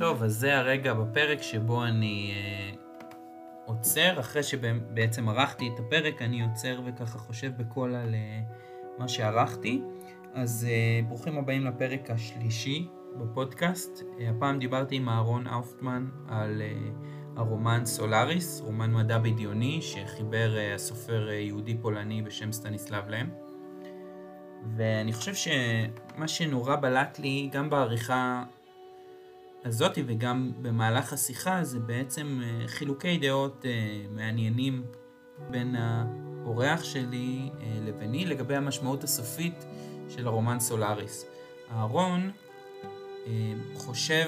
טוב, אז זה הרגע בפרק שבו אני אה, עוצר, אחרי שבעצם ערכתי את הפרק, אני עוצר וככה חושב בקול על אה, מה שערכתי. אז אה, ברוכים הבאים לפרק השלישי בפודקאסט. אה, הפעם דיברתי עם אהרון אופטמן על אה, הרומן סולאריס, רומן מדע בדיוני שחיבר אה, הסופר אה, יהודי פולני בשם סטניסלב לם. ואני חושב שמה שנורא בלט לי, גם בעריכה הזאת וגם במהלך השיחה, זה בעצם אה, חילוקי דעות אה, מעניינים בין האורח שלי אה, לביני לגבי המשמעות הסופית של הרומן סולאריס. אהרון חושב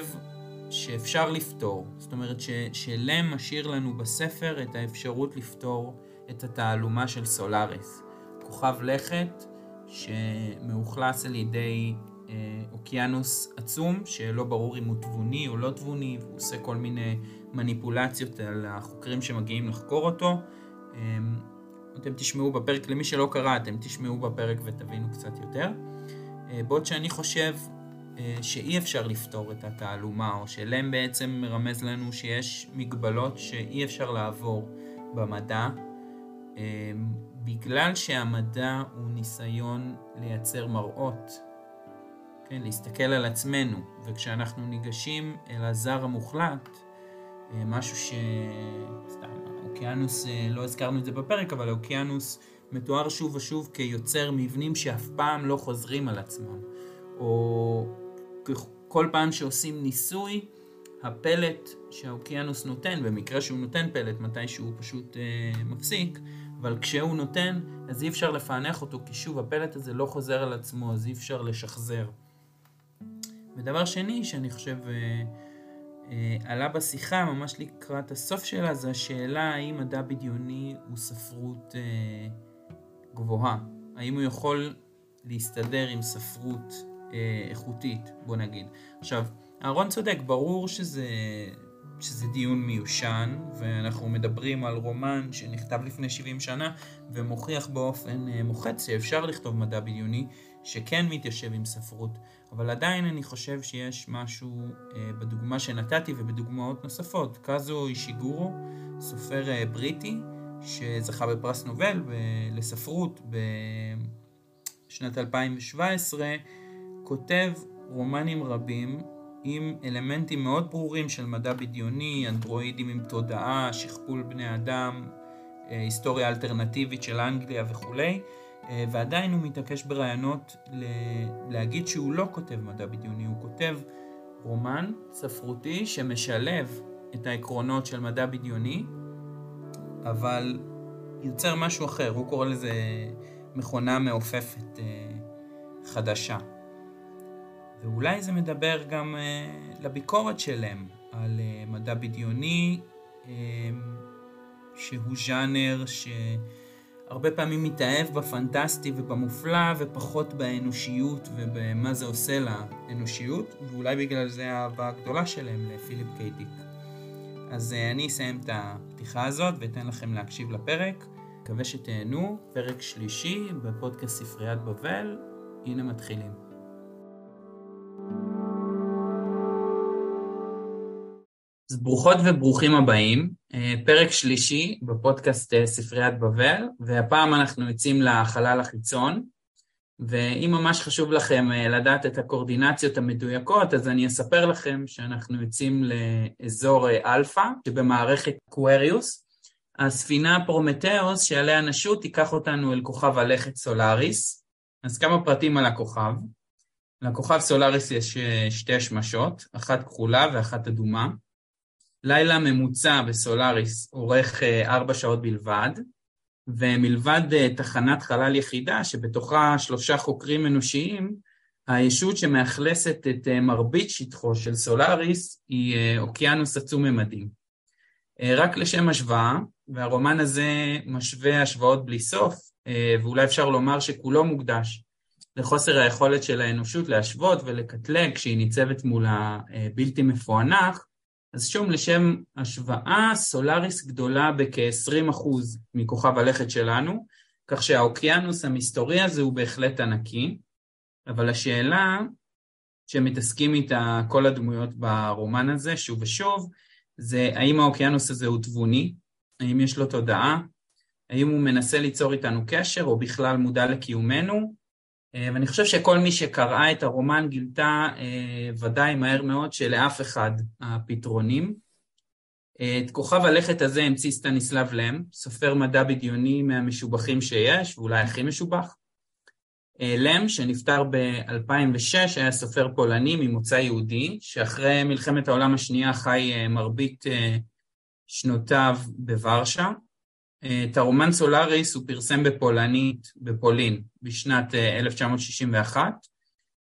שאפשר לפתור, זאת אומרת ש, שלם משאיר לנו בספר את האפשרות לפתור את התעלומה של סולאריס. כוכב לכת שמאוכלס על ידי אוקיינוס עצום, שלא ברור אם הוא תבוני או לא תבוני, והוא עושה כל מיני מניפולציות על החוקרים שמגיעים לחקור אותו. אה, אתם תשמעו בפרק, למי שלא קרא, אתם תשמעו בפרק ותבינו קצת יותר. אה, בעוד שאני חושב שאי אפשר לפתור את התעלומה, או שלם בעצם מרמז לנו שיש מגבלות שאי אפשר לעבור במדע, בגלל שהמדע הוא ניסיון לייצר מראות, כן, להסתכל על עצמנו, וכשאנחנו ניגשים אל הזר המוחלט, אה, משהו ש... סתם, האוקיינוס, אה, לא הזכרנו את זה בפרק, אבל האוקיינוס מתואר שוב ושוב כיוצר מבנים שאף פעם לא חוזרים על עצמם, או כל פעם שעושים ניסוי, הפלט שהאוקיינוס נותן, במקרה שהוא נותן פלט מתי שהוא פשוט אה, מפסיק, אבל כשהוא נותן, אז אי אפשר לפענח אותו, כי שוב, הפלט הזה לא חוזר על עצמו, אז אי אפשר לשחזר. ודבר שני, שאני חושב אה, אה, עלה בשיחה, ממש לקראת הסוף שלה, זה השאלה האם מדע בדיוני הוא ספרות אה, גבוהה. האם הוא יכול להסתדר עם ספרות איכותית, בוא נגיד. עכשיו, אהרון צודק, ברור שזה שזה דיון מיושן, ואנחנו מדברים על רומן שנכתב לפני 70 שנה, ומוכיח באופן מוחץ שאפשר לכתוב מדע בדיוני, שכן מתיישב עם ספרות. אבל עדיין אני חושב שיש משהו אה, בדוגמה שנתתי ובדוגמאות נוספות. קאזו אישיגורו, סופר אה, בריטי, שזכה בפרס נובל לספרות בשנת 2017, כותב רומנים רבים עם אלמנטים מאוד ברורים של מדע בדיוני, אנדרואידים עם תודעה, שכפול בני אדם, אה, היסטוריה אלטרנטיבית של אנגליה וכולי, ועדיין הוא מתעקש ברעיונות להגיד שהוא לא כותב מדע בדיוני, הוא כותב רומן ספרותי שמשלב את העקרונות של מדע בדיוני, אבל יוצר משהו אחר, הוא קורא לזה מכונה מעופפת אה, חדשה. ואולי זה מדבר גם uh, לביקורת שלהם על מדע בדיוני, שהוא ז'אנר שהרבה פעמים מתאהב בפנטסטי ובמופלא ופחות באנושיות ובמה זה עושה לאנושיות, ואולי בגלל זה האהבה הגדולה שלהם לפיליפ קיידיק. אז uh, אני אסיים את הפתיחה הזאת ואתן לכם להקשיב לפרק. מקווה שתהנו, פרק שלישי בפודקאסט ספריית בבל, הנה מתחילים. אז ברוכות וברוכים הבאים, אה, פרק שלישי בפודקאסט אה, ספריית בבל, והפעם אנחנו יוצאים לחלל החיצון, ואם ממש חשוב לכם אה, לדעת את הקואורדינטות המדויקות, אז אני אספר לכם שאנחנו יוצאים לאזור אלפא, שבמערכת אקווריוס. הספינה פרומטאוס שעליה נשוט תיקח אותנו אל כוכב הלכת סולאריס. אז כמה פרטים על הכוכב. לכוכב סולאריס יש שתי שמשות, אחת כחולה ואחת אדומה. לילה ממוצע בסולאריס אורך אה, ארבע שעות בלבד, ומלבד אה, תחנת חלל יחידה שבתוכה שלושה חוקרים אנושיים, הישות שמאכלסת את אה, מרבית שטחו של סולאריס היא אוקיינוס עצום ממדים. רק לשם השוואה, והרומן הזה משווה השוואות בלי סוף, ואולי אפשר לומר שכולו מוקדש לחוסר היכולת של האנושות להשוות ולקטלג כשהיא ניצבת מול הבלתי מפוענח, אז שוב, לשם השוואה, סולאריס גדולה בכ-20% מכוכב הלכת שלנו, כך שהאוקיינוס המסתורי הזה הוא בהחלט ענקי, אבל השאלה שמתעסקים איתה כל הדמויות ברומן הזה, שוב ושוב, זה האם האוקיינוס הזה הוא תבוני, האם יש לו תודעה, האם הוא מנסה ליצור איתנו קשר או בכלל מודע לקיומנו, ואני חושב שכל מי שקראה את הרומן גילתה אה, ודאי מהר מאוד שלאף אחד הפתרונים. אה, את כוכב הלכת הזה המציא סטניסלב לם, סופר מדע בדיוני מהמשובחים שיש, ואולי הכי משובח. לם, שנפטר ב-2006, היה סופר פולני ממוצא יהודי, שאחרי מלחמת העולם השנייה חי מרבית שנותיו בוורשה. את הרומן סולאריס הוא פרסם בפולנית בפולין בשנת 1961. אה,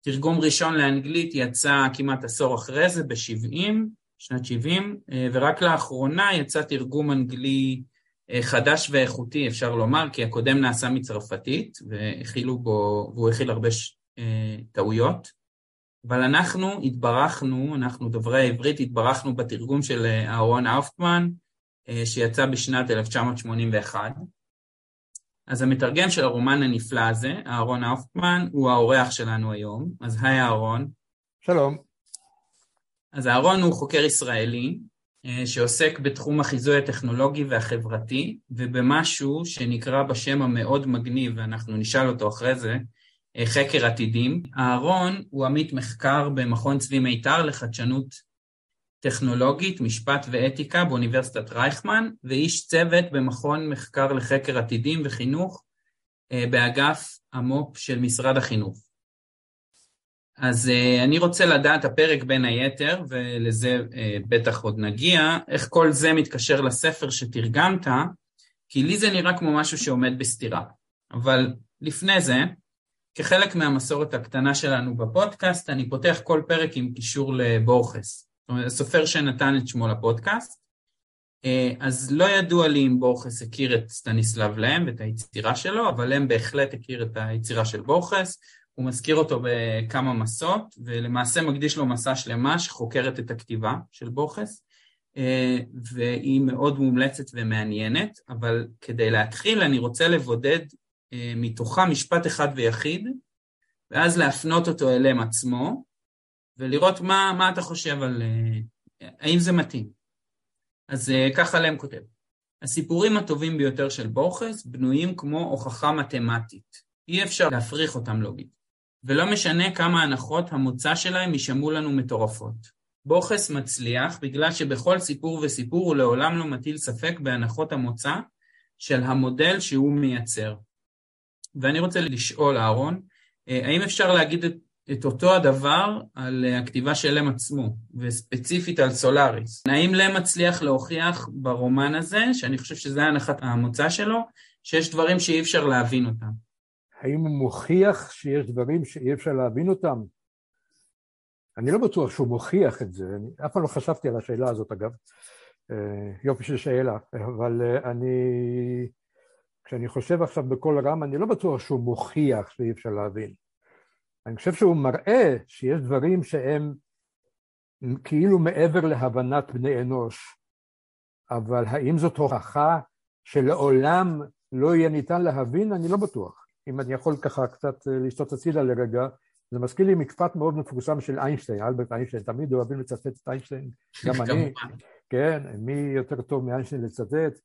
תרגום ראשון לאנגלית יצא כמעט עשור אחרי זה, ב-70, שנת 70, אה, ורק לאחרונה יצא תרגום אנגלי אה, חדש ואיכותי, אפשר לומר, כי הקודם נעשה מצרפתית, והכילו בו, והוא הכיל הרבה ש... טעויות. אבל אנחנו התברכנו, אנחנו דוברי העברית, התברכנו בתרגום של אהרון אופטמן, אה, שיצא בשנת 1981. אז המתרגם של הרומן הנפלא הזה, אהרון אופטמן, הוא האורח שלנו היום. אז היי אהרון. שלום. אז אהרון הוא חוקר ישראלי אה, שעוסק בתחום החיזוי הטכנולוגי והחברתי ובמשהו שנקרא בשם המאוד מגניב, ואנחנו נשאל אותו אחרי זה, אה, חקר עתידים. אהרון הוא עמית מחקר במכון צבי מיתר לחדשנות טכנולוגית, משפט ואתיקה באוניברסיטת רייכמן, ואיש צוות במכון מחקר לחקר עתידים וחינוך אה, באגף המו"פ של משרד החינוך. אז אה, אני רוצה לדעת הפרק בין היתר, ולזה אה, בטח עוד נגיע, איך כל זה מתקשר לספר שתרגמת, כי לי זה נראה כמו משהו שעומד בסתירה. אבל לפני זה, כחלק מהמסורת הקטנה שלנו בפודקאסט, אני פותח כל פרק עם קישור לבורכס. זאת אומרת, הסופר שנתן את שמו לפודקאסט. אה, אז לא ידוע לי אם בורכס הכיר את סטניסלב להם ואת היצירה שלו, אבל להם בהחלט הכיר את היצירה של בורכס. הוא מזכיר אותו בכמה מסות, ולמעשה מקדיש לו מסע שלמה שחוקרת את הכתיבה של בורכס, אה, והיא מאוד מומלצת ומעניינת, אבל כדי להתחיל אני רוצה לבודד אה, מתוכה משפט אחד ויחיד, ואז להפנות אותו אליהם עצמו, ולראות מה, מה אתה חושב על... אה, האם זה מתאים. אז אה, ככה להם כותב. הסיפורים הטובים ביותר של בורכס בנויים כמו הוכחה מתמטית. אי אפשר להפריך אותם לוגית. ולא משנה כמה הנחות המוצא שלהם יישמעו לנו מטורפות. בורכס מצליח בגלל שבכל סיפור וסיפור הוא לעולם לא מטיל ספק בהנחות המוצא של המודל שהוא מייצר. ואני רוצה לשאול, אהרון, אה, האם אפשר להגיד את את אותו הדבר על אה, הכתיבה של לם עצמו, וספציפית על סולאריס. האם לם מצליח להוכיח ברומן הזה, שאני חושב שזה הנחת המוצא שלו, שיש דברים שאי אפשר להבין אותם? האם הוא מוכיח שיש דברים שאי אפשר להבין אותם? אני לא בטוח שהוא מוכיח את זה, אני אף פעם לא חשבתי על השאלה הזאת אגב, אה, יופי של שאלה, אבל אה, אני, כשאני חושב עכשיו בקול רם, אני לא בטוח שהוא מוכיח שאי אפשר להבין. אני חושב שהוא מראה שיש דברים שהם כאילו מעבר להבנת בני אנוש, אבל האם זאת הוכחה שלעולם לא יהיה ניתן להבין? אני לא בטוח. אם אני יכול ככה קצת אה, לשתות הצידה לרגע, זה מזכיר לי מקפט מאוד מפורסם של איינשטיין, אלברט איינשטיין, תמיד אוהבים לצטט את איינשטיין, גם אני, כן, מי יותר טוב מאיינשטיין לצטט,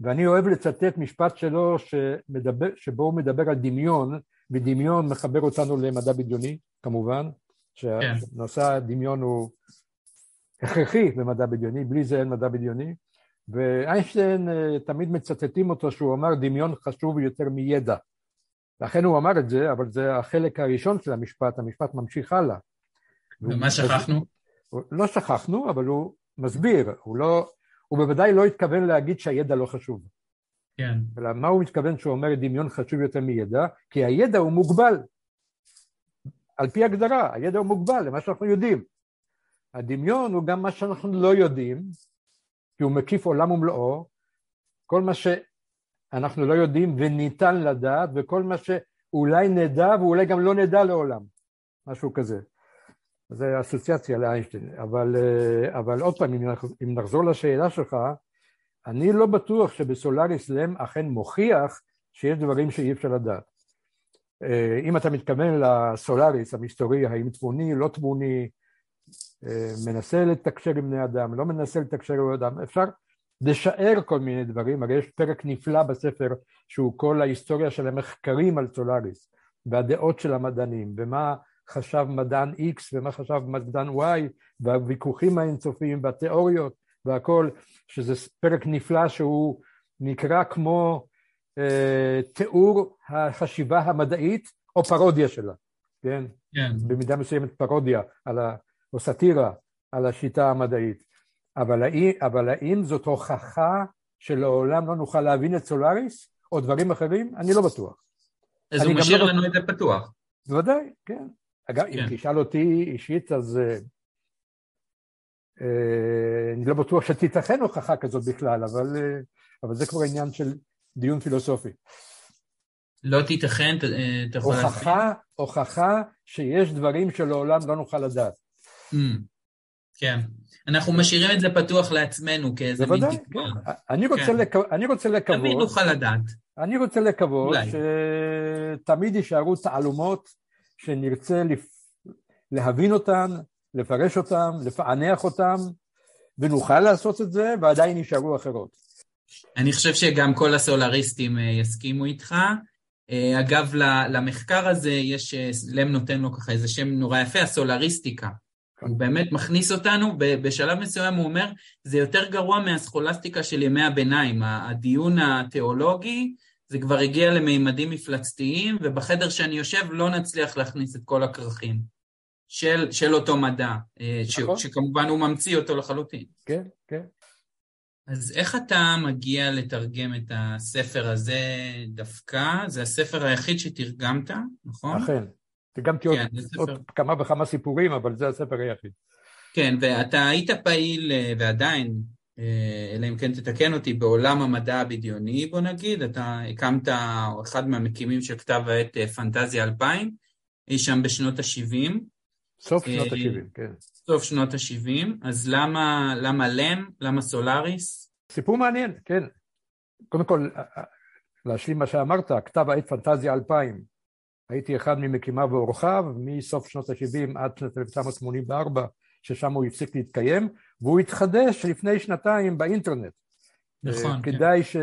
ואני אוהב לצטט משפט שלו שמדבר, שבו הוא מדבר על דמיון, ודמיון מחבר אותנו למדע בדיוני, כמובן, שנושא כן. הדמיון הוא הכרחי במדע בדיוני, בלי זה אין מדע בדיוני, ואיינשטיין אה, תמיד מצטטים אותו שהוא אמר דמיון חשוב יותר מידע. לכן הוא אמר את זה, אבל זה החלק הראשון של המשפט, המשפט ממשיך הלאה. ומה שכחנו? לא שכחנו, אבל הוא מסביר, הוא לא, הוא בוודאי לא התכוון להגיד שהידע לא חשוב. כן. אלא מה הוא מתכוון שהוא אומר דמיון חשוב יותר מידע? כי הידע הוא מוגבל. על פי הגדרה, הידע הוא מוגבל למה שאנחנו יודעים. הדמיון הוא גם מה שאנחנו לא יודעים, כי הוא מקיף עולם ומלואו, כל מה שאנחנו לא יודעים וניתן לדעת, וכל מה שאולי נדע ואולי גם לא נדע לעולם, משהו כזה. זה אסוציאציה לאיינשטיין, אבל, אבל עוד פעם, אם נחזור לשאלה שלך, אני לא בטוח שבסולאריס לם אכן מוכיח שיש דברים שאי אפשר לדעת. אה, אם אתה מתכוון לסולאריס המסתורי, האם תבוני, לא תבוני, אה, מנסה לתקשר עם בני אדם, לא מנסה לתקשר עם אדם, אפשר לשער כל מיני דברים, הרי יש פרק נפלא בספר שהוא כל ההיסטוריה של המחקרים על סולאריס והדעות של המדענים ומה חשב מדען X ומה חשב מדען Y והוויכוחים האינסופיים והתיאוריות והכל, שזה פרק נפלא שהוא נקרא כמו אה, תיאור החשיבה המדעית או פרודיה שלה, כן? כן. במידה מסוימת פרודיה על ה, או סאטירה על השיטה המדעית. אבל, אבל האם זאת הוכחה שלעולם לא נוכל להבין את סולאריס או דברים אחרים? אני לא בטוח. אז הוא משאיר לא... לנו את זה פתוח. בוודאי, כן. אגב, כן. אם תשאל אותי אישית, אז אה, אני לא בטוח שתיתכן הוכחה כזאת בכלל, אבל, אה, אבל זה כבר עניין של דיון פילוסופי. לא תיתכן, אה, אתה יכול להסביר? הוכחה שיש דברים שלעולם לא נוכל לדעת. Mm, כן. אנחנו משאירים את זה פתוח לעצמנו כאיזה מין תקווה. כן. אני כן. לק... אני רוצה לקוות... תמיד נוכל לדעת. אני רוצה לקוות שתמיד יישארו תעלומות שנרצה לפ... להבין אותן, לפרש אותן, לפענח אותן, ונוכל לעשות את זה, ועדיין יישארו אחרות. אני חושב שגם כל הסולריסטים אה, יסכימו איתך. אה, אגב, למחקר הזה יש, אה, לם נותן לו ככה איזה שם נורא יפה, הסולריסטיקה. כן. הוא באמת מכניס אותנו, בשלב מסוים הוא אומר, זה יותר גרוע מהסכולסטיקה של ימי הביניים. הדיון התיאולוגי, זה כבר הגיע למימדים מפלצתיים, ובחדר שאני יושב לא נצליח להכניס את כל הכרכים של, של אותו מדע, נכון. ש, שכמובן הוא ממציא אותו לחלוטין. כן, כן. אז איך אתה מגיע לתרגם את הספר הזה דווקא? זה הספר היחיד שתרגמת, נכון? אכן. תרגמתי כן, עוד, ספר... עוד כמה וכמה סיפורים, אבל זה הספר היחיד. כן, ואתה היית פעיל, אה, ועדיין, אה, אלא אם כן תתקן אותי, בעולם המדע הבדיוני, בוא נגיד, אתה הקמת, או אחד מהמקימים של כתב העת אה, פנטזיה 2000, אי שם בשנות ה-70. סוף שנות ה-70, כן. סוף שנות ה-70, אז למה, למה לם? למה סולאריס? סיפור מעניין, כן. קודם כל, להשלים מה שאמרת, כתב העת פנטזיה 2000. הייתי אחד ממקימיו ואורחיו מסוף שנות ה-70 עד שנת 1984, ששם הוא הפסיק להתקיים, והוא התחדש לפני שנתיים באינטרנט. נכון, כן. כדאי, ש...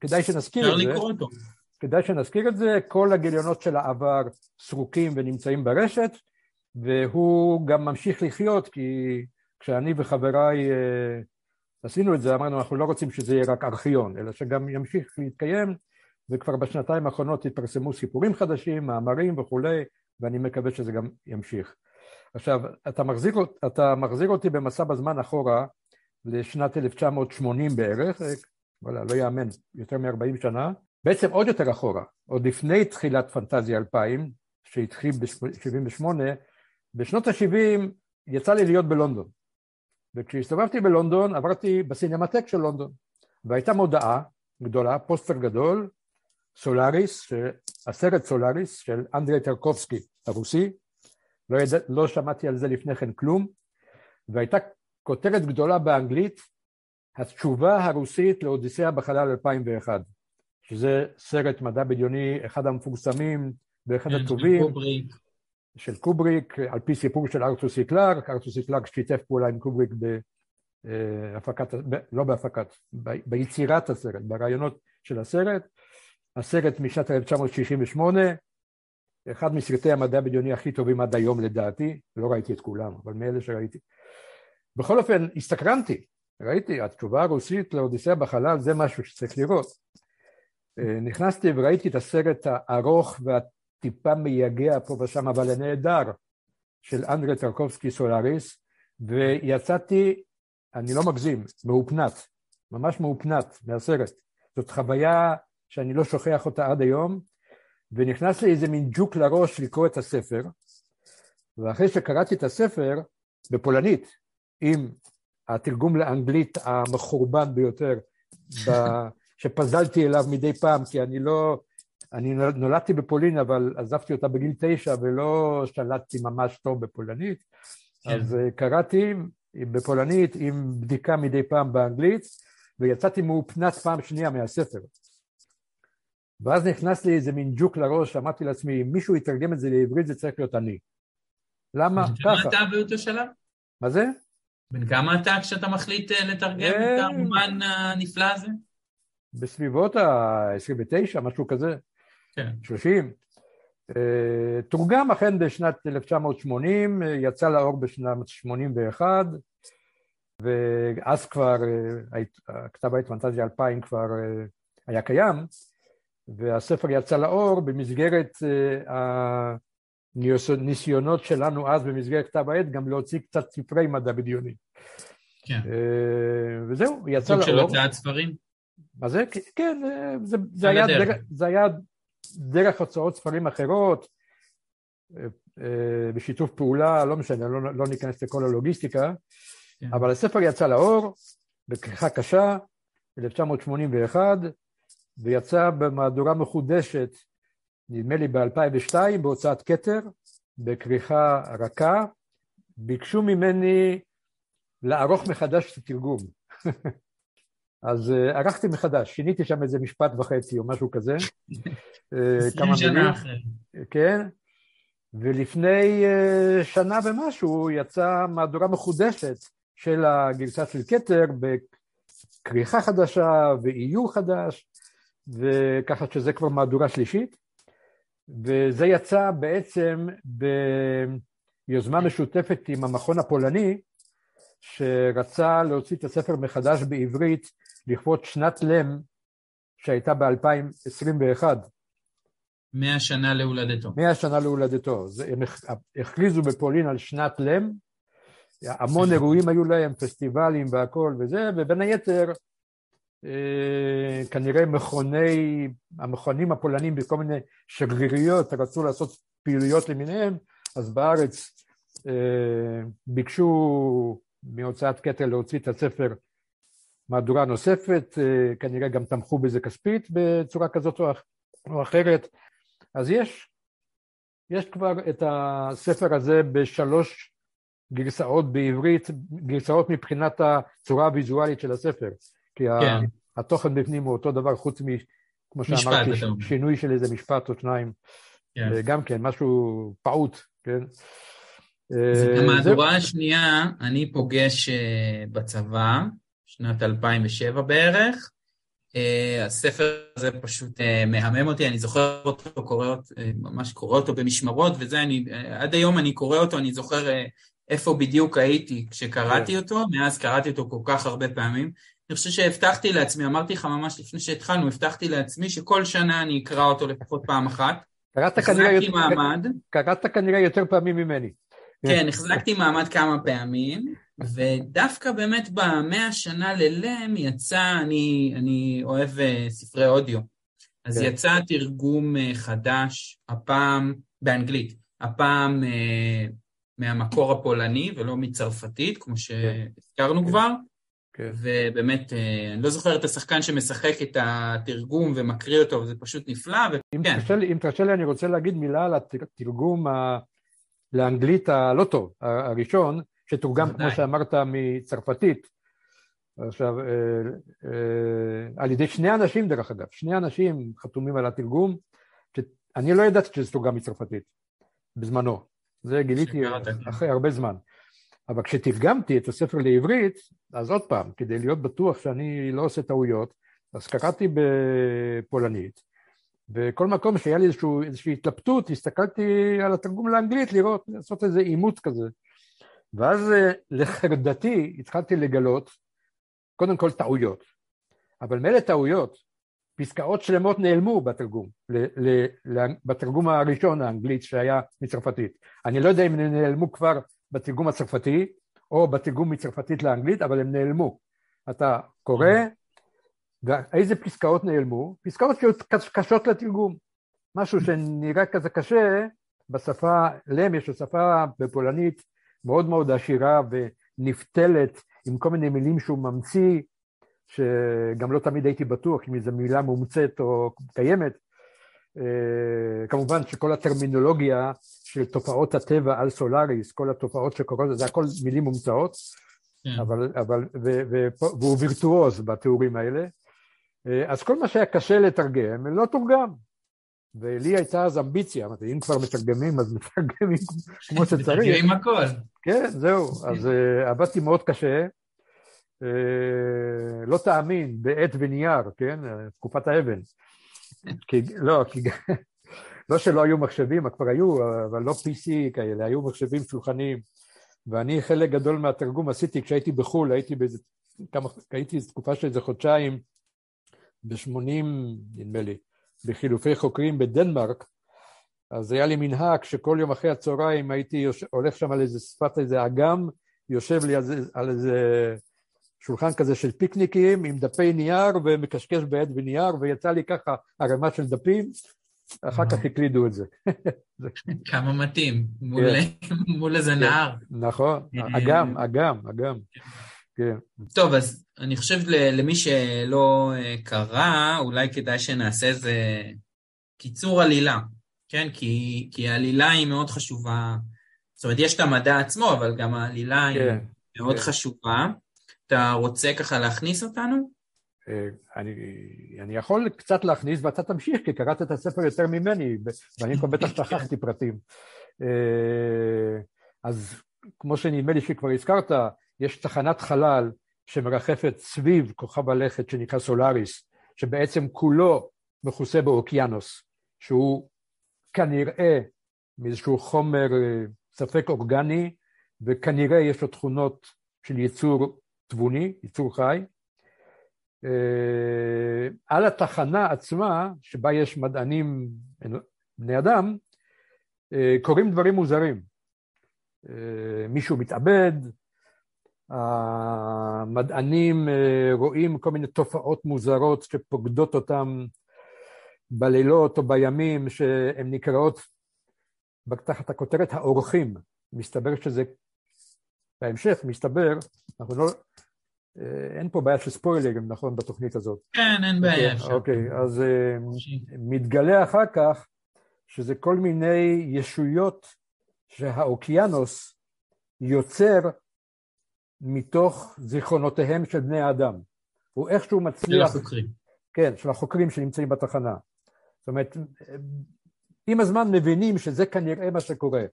כדאי שנזכיר את זה. לקרוא אותו. כדאי שנזכיר את זה, כל הגיליונות של העבר סרוקים ונמצאים ברשת, והוא גם ממשיך לחיות כי כשאני וחבריי אה, עשינו את זה אמרנו אנחנו לא רוצים שזה יהיה רק ארכיון אלא שגם ימשיך להתקיים וכבר בשנתיים האחרונות התפרסמו סיפורים חדשים, מאמרים וכולי ואני מקווה שזה גם ימשיך. עכשיו אתה מחזיר, אתה מחזיר אותי במסע בזמן אחורה לשנת 1980 בערך, וואלה לא יאמן, יותר מ-40 שנה, בעצם עוד יותר אחורה, עוד לפני תחילת פנטזיה 2000 שהתחיל ב-78 בשנות ה-70 יצא לי להיות בלונדון, וכשהסתובבתי בלונדון עברתי בסינמטק של לונדון, והייתה מודעה גדולה, פוסטר גדול, סולאריס, הסרט סולאריס של אנדרי טרקובסקי הרוסי, לא, ידע, לא שמעתי על זה לפני כן כלום, והייתה כותרת גדולה באנגלית, התשובה הרוסית לאודיסאה בחלל 2001, שזה סרט מדע בדיוני, אחד המפורסמים ואחד כן, הטובים. של קובריק, על פי סיפור של ארתור סי קלארק, ארתור סי קלארק שיתף פעולה עם קובריק בהפקת, לא בהפקת, ביצירת הסרט, ברעיונות של הסרט. הסרט משנת 1968, אחד מסרטי המדע הבדיוני הכי טובים עד היום לדעתי, לא ראיתי את כולם, אבל מאלה שראיתי. בכל אופן, הסתקרנתי, ראיתי, התשובה הרוסית לאודיסאה בחלל זה משהו שצריך לראות. אה, נכנסתי וראיתי את הסרט הארוך וה... טיפה מייגע פה ושם, אבל הנהדר, של אנדרי טרקובסקי סולאריס, ויצאתי, אני לא מגזים, מאופנת, ממש מאופנת מהסרט. זאת חוויה שאני לא שוכח אותה עד היום, ונכנס לי איזה מין ג'וק לראש לקרוא את הספר, ואחרי שקראתי את הספר, בפולנית, עם התרגום לאנגלית המחורבן ביותר, שפזלתי אליו מדי פעם, כי אני לא, אני נולדתי בפולין, אבל עזבתי אותה בגיל תשע ולא שלטתי ממש טוב בפולנית, כן. אז אה, קראתי בפולנית עם בדיקה מדי פעם באנגלית, ויצאתי מאופנת פעם שנייה מהספר. ואז נכנס לי איזה מין ג'וק לראש, אמרתי לעצמי, אם מישהו יתרגם את זה לעברית זה צריך להיות אני. למה? ככה. אתה באותו שלב? מה זה? בן כמה אתה כשאתה מחליט אה, לתרגם את אה, הרומן הנפלא הזה? בסביבות ה-29, משהו כזה. כן. 30. אה, תורגם אכן בשנת 1980, יצא לאור בשנת 81, ואז כבר, כתב העת פנטזיה 2000 כבר היה קיים, והספר יצא לאור במסגרת הניסיונות שלנו אז במסגרת כתב העת גם להוציא קצת ספרי מדע בדיוני. כן. וזהו, יצא לאור. סוג של הוצאת ספרים? מה זה? כן, זה, זה, היה, דרך, זה היה דרך הוצאות ספרים אחרות, בשיתוף פעולה, לא משנה, לא, לא ניכנס לכל הלוגיסטיקה, כן. אבל הספר יצא לאור בכריכה קשה, 1981, ויצא במהדורה מחודשת, נדמה לי ב-2002, בהוצאת כתר, בכריכה רכה. ביקשו ממני לערוך מחדש את התרגום. אז uh, ערכתי מחדש, שיניתי שם איזה משפט וחצי או משהו כזה. אה, כמה שנה אחרי. כן, ולפני uh, שנה ומשהו יצאה מהדורה מחודשת של הגרסה של כתר בכריכה חדשה ואיור חדש, וככה שזה כבר מהדורה שלישית, וזה יצא בעצם ביוזמה משותפת עם המכון הפולני, שרצה להוציא את הספר מחדש בעברית לכבוד שנת לם שהייתה ב-2021. מאה שנה להולדתו. מאה שנה להולדתו. הם הכריזו בפולין על שנת לם, המון אירועים היו להם, פסטיבלים והכל וזה, ובין היתר אה, כנראה מכוני, המכונים הפולנים בכל מיני שגרירויות רצו לעשות פעילויות למיניהם, אז בארץ אה, ביקשו מהוצאת כתר להוציא את הספר מהדורה נוספת, אה, כנראה גם תמכו בזה כספית בצורה כזאת או אחרת. אז יש, יש כבר את הספר הזה בשלוש גרסאות בעברית, גרסאות מבחינת הצורה הוויזואלית של הספר. כי כן. התוכן בפנים הוא אותו דבר, חוץ מ... כמו שאמרתי, שינוי של איזה משפט או שניים. כן. גם כן, משהו פעוט, כן? אה, המהדורה השנייה, אני פוגש אה, בצבא, שנת 2007 בערך. Uh, הספר הזה פשוט uh, מהמם אותי, אני זוכר אותו, קורא אותו, uh, ממש קורא אותו במשמרות, וזה אני, עד היום אני קורא אותו, אני זוכר איפה בדיוק הייתי כשקראתי כן. אותו, מאז קראתי אותו כל כך הרבה פעמים. אני חושב שהבטחתי לעצמי, אמרתי לך ממש לפני שהתחלנו, הבטחתי לעצמי שכל שנה אני אקרא אותו לפחות פעם אחת. קראת כנראה, יותר, מעמד. קראת כנראה יותר פעמים ממני. כן, החזקתי מעמד כמה פעמים, ודווקא באמת במאה שנה ללם יצא, אני, אני אוהב אה, ספרי אודיו, אז כן. יצא תרגום אה, חדש, הפעם באנגלית, הפעם אה, מהמקור הפולני ולא מצרפתית, כמו. שהזכרנו כן. כבר, כן. ובאמת, אני לא זוכר את השחקן שמשחק את התרגום ומקריא אותו, וזה פשוט נפלא, וכן. אם תרשה לי, אני רוצה להגיד מילה על התרגום ה... לאנגלית הלא טוב, הראשון, שתורגם, כמו שאמרת, מצרפתית. עכשיו, אה, אה, על ידי שני אנשים, דרך אגב, שני אנשים חתומים על התרגום, אני לא ידעתי שזה תורגם מצרפתית, בזמנו. זה גיליתי אחרי הרבה זמן. אבל כשתרגמתי את הספר לעברית, אז עוד פעם, כדי להיות בטוח שאני לא עושה טעויות, אז קראתי בפולנית, בכל מקום שהיה לי איזשהו, איזושהי התלבטות, הסתכלתי על התרגום לאנגלית לראות, לעשות איזה אימוץ כזה. ואז אה, לחרדתי התחלתי לגלות, קודם כל טעויות. אבל מאלה טעויות, פסקאות שלמות נעלמו בתרגום, ל, ל, ל, בתרגום הראשון האנגלית שהיה מצרפתית. אני לא יודע אם הם נעלמו כבר בתרגום הצרפתי, או בתרגום מצרפתית לאנגלית, אבל הם נעלמו. אתה קורא, ואיזה פסקאות נעלמו? פסקאות שהיו קשות לתרגום. משהו שנראה כזה קשה, בשפה, לם יש שפה בפולנית מאוד מאוד עשירה ונפתלת עם כל מיני מילים שהוא ממציא, שגם לא תמיד הייתי בטוח אם זו מילה מומצאת או קיימת. אה, כמובן שכל הטרמינולוגיה של תופעות הטבע על סולאריס, כל התופעות שקורות, זה הכל מילים מומצאות, כן. אבל, אבל, ו, ו, והוא וירטואוז בתיאורים האלה. אז כל מה שהיה קשה לתרגם, לא תורגם. ולי הייתה אז אמביציה, אמרתי, אם כבר מתרגמים, אז מתרגמים כמו שצריך. מתרגמים הכל. כן, זהו. אז uh, עבדתי מאוד קשה. Uh, לא תאמין, בעט ונייר, כן? תקופת האבן. כי, לא, כי... לא שלא היו מחשבים, כבר היו, אבל לא PC כאלה, היו מחשבים שולחניים. ואני חלק גדול מהתרגום עשיתי כשהייתי בחו"ל, הייתי באיזה, כמה, הייתי תקופה של איזה חודשיים, ב-80, נדמה לי, בחילופי חוקרים בדנמרק, אז היה לי מנהג שכל יום אחרי הצהריים הייתי יוש... הולך שם על איזה שפת איזה אגם, יושב לי על, זה, על איזה שולחן כזה של פיקניקים עם דפי נייר ומקשקש בעד ונייר, ויצא לי ככה ערימה של דפים, אחר כך הקלידו את זה. כמה מתאים, מול, כן. מול איזה כן. נהר. נכון, אה, אגם, אגם, אגם. כן. טוב, אז אני חושב למי שלא אה, קרא, אולי כדאי שנעשה איזה קיצור עלילה, כן? כי, כי העלילה היא מאוד חשובה. זאת אומרת, יש את המדע עצמו, אבל גם העלילה כן, היא מאוד כן. חשובה. אתה רוצה ככה להכניס אותנו? אה, אני, אני יכול קצת להכניס ואתה תמשיך, כי קראת את הספר יותר ממני, ואני כבר בטח שכחתי פרטים. אה, אז כמו שנדמה לי שכבר הזכרת, יש תחנת חלל שמרחפת סביב כוכב הלכת שנקרא סולאריס, שבעצם כולו מכוסה באוקיינוס, שהוא כנראה מאיזשהו חומר אה, ספק אורגני, וכנראה יש לו תכונות של ייצור תבוני, ייצור חי. אה, על התחנה עצמה, שבה יש מדענים בני אדם, אה, קורים דברים מוזרים. מישהו מתאבד, המדענים אה, רואים כל מיני תופעות מוזרות שפוקדות אותם בלילות או בימים שהן נקראות תחת הכותרת האורחים. מסתבר שזה, בהמשך מסתבר, אנחנו לא, אה, אין פה בעיה של ספוילרים, נכון, בתוכנית הזאת. כן, אין בעיה. אוקיי, אוקיי אז אה, מתגלה אחר כך שזה כל מיני ישויות שהאוקיינוס יוצר מתוך זיכרונותיהם של בני האדם. הוא איכשהו מצליח... של החוקרים. כן, של החוקרים שנמצאים בתחנה. זאת אומרת, עם הזמן מבינים שזה כנראה מה שקורה,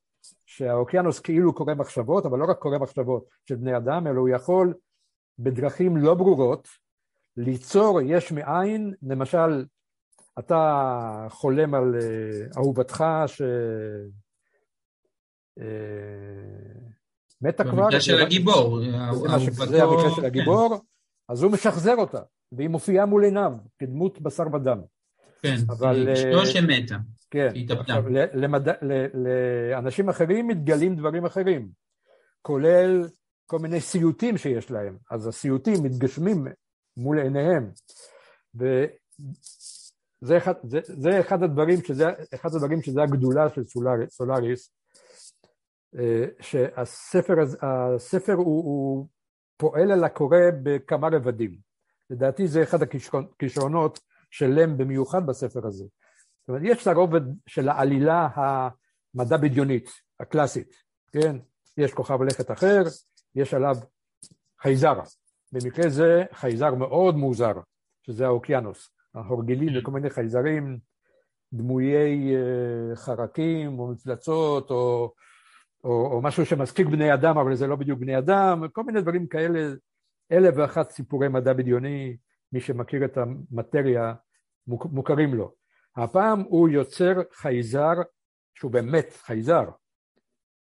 שהאוקיינוס כאילו קורא מחשבות, אבל לא רק קורא מחשבות של בני אדם, אלא הוא יכול בדרכים לא ברורות ליצור יש מאין, למשל, אתה חולם על uh, אהובתך ש... Uh, מתה כבר. במקרה של הגיבור. זה המקרה של הגיבור, אז הוא משחזר אותה, והיא מופיעה מול עיניו, כדמות בשר ודם. כן, אבל... אשתו אה, שמתה. כן, עכשיו, למד... לאנשים אחרים מתגלים דברים אחרים, כולל כל מיני סיוטים שיש להם, אז הסיוטים מתגשמים מול עיניהם. וזה אחד, זה, זה אחד הדברים שזה, אחד הדברים שזה הגדולה של סולאריס, אה, שהספר הספר הוא, הוא פועל על הקורא בכמה רבדים. לדעתי זה אחד הכישרונות של לם במיוחד בספר הזה. זאת אומרת, יש את הרובד של העלילה המדע בדיונית, הקלאסית, כן? יש כוכב לכת אחר, יש עליו חייזר. במקרה זה חייזר מאוד מוזר, שזה האוקיינוס. אנחנו רגילים לכל מיני חייזרים דמויי אה, חרקים או מפלצות או או, או משהו שמזכיר בני אדם, אבל זה לא בדיוק בני אדם, כל מיני דברים כאלה, אלף ואחת סיפורי מדע בדיוני, מי שמכיר את המטריה, מוכרים לו. הפעם הוא יוצר חייזר שהוא באמת חייזר.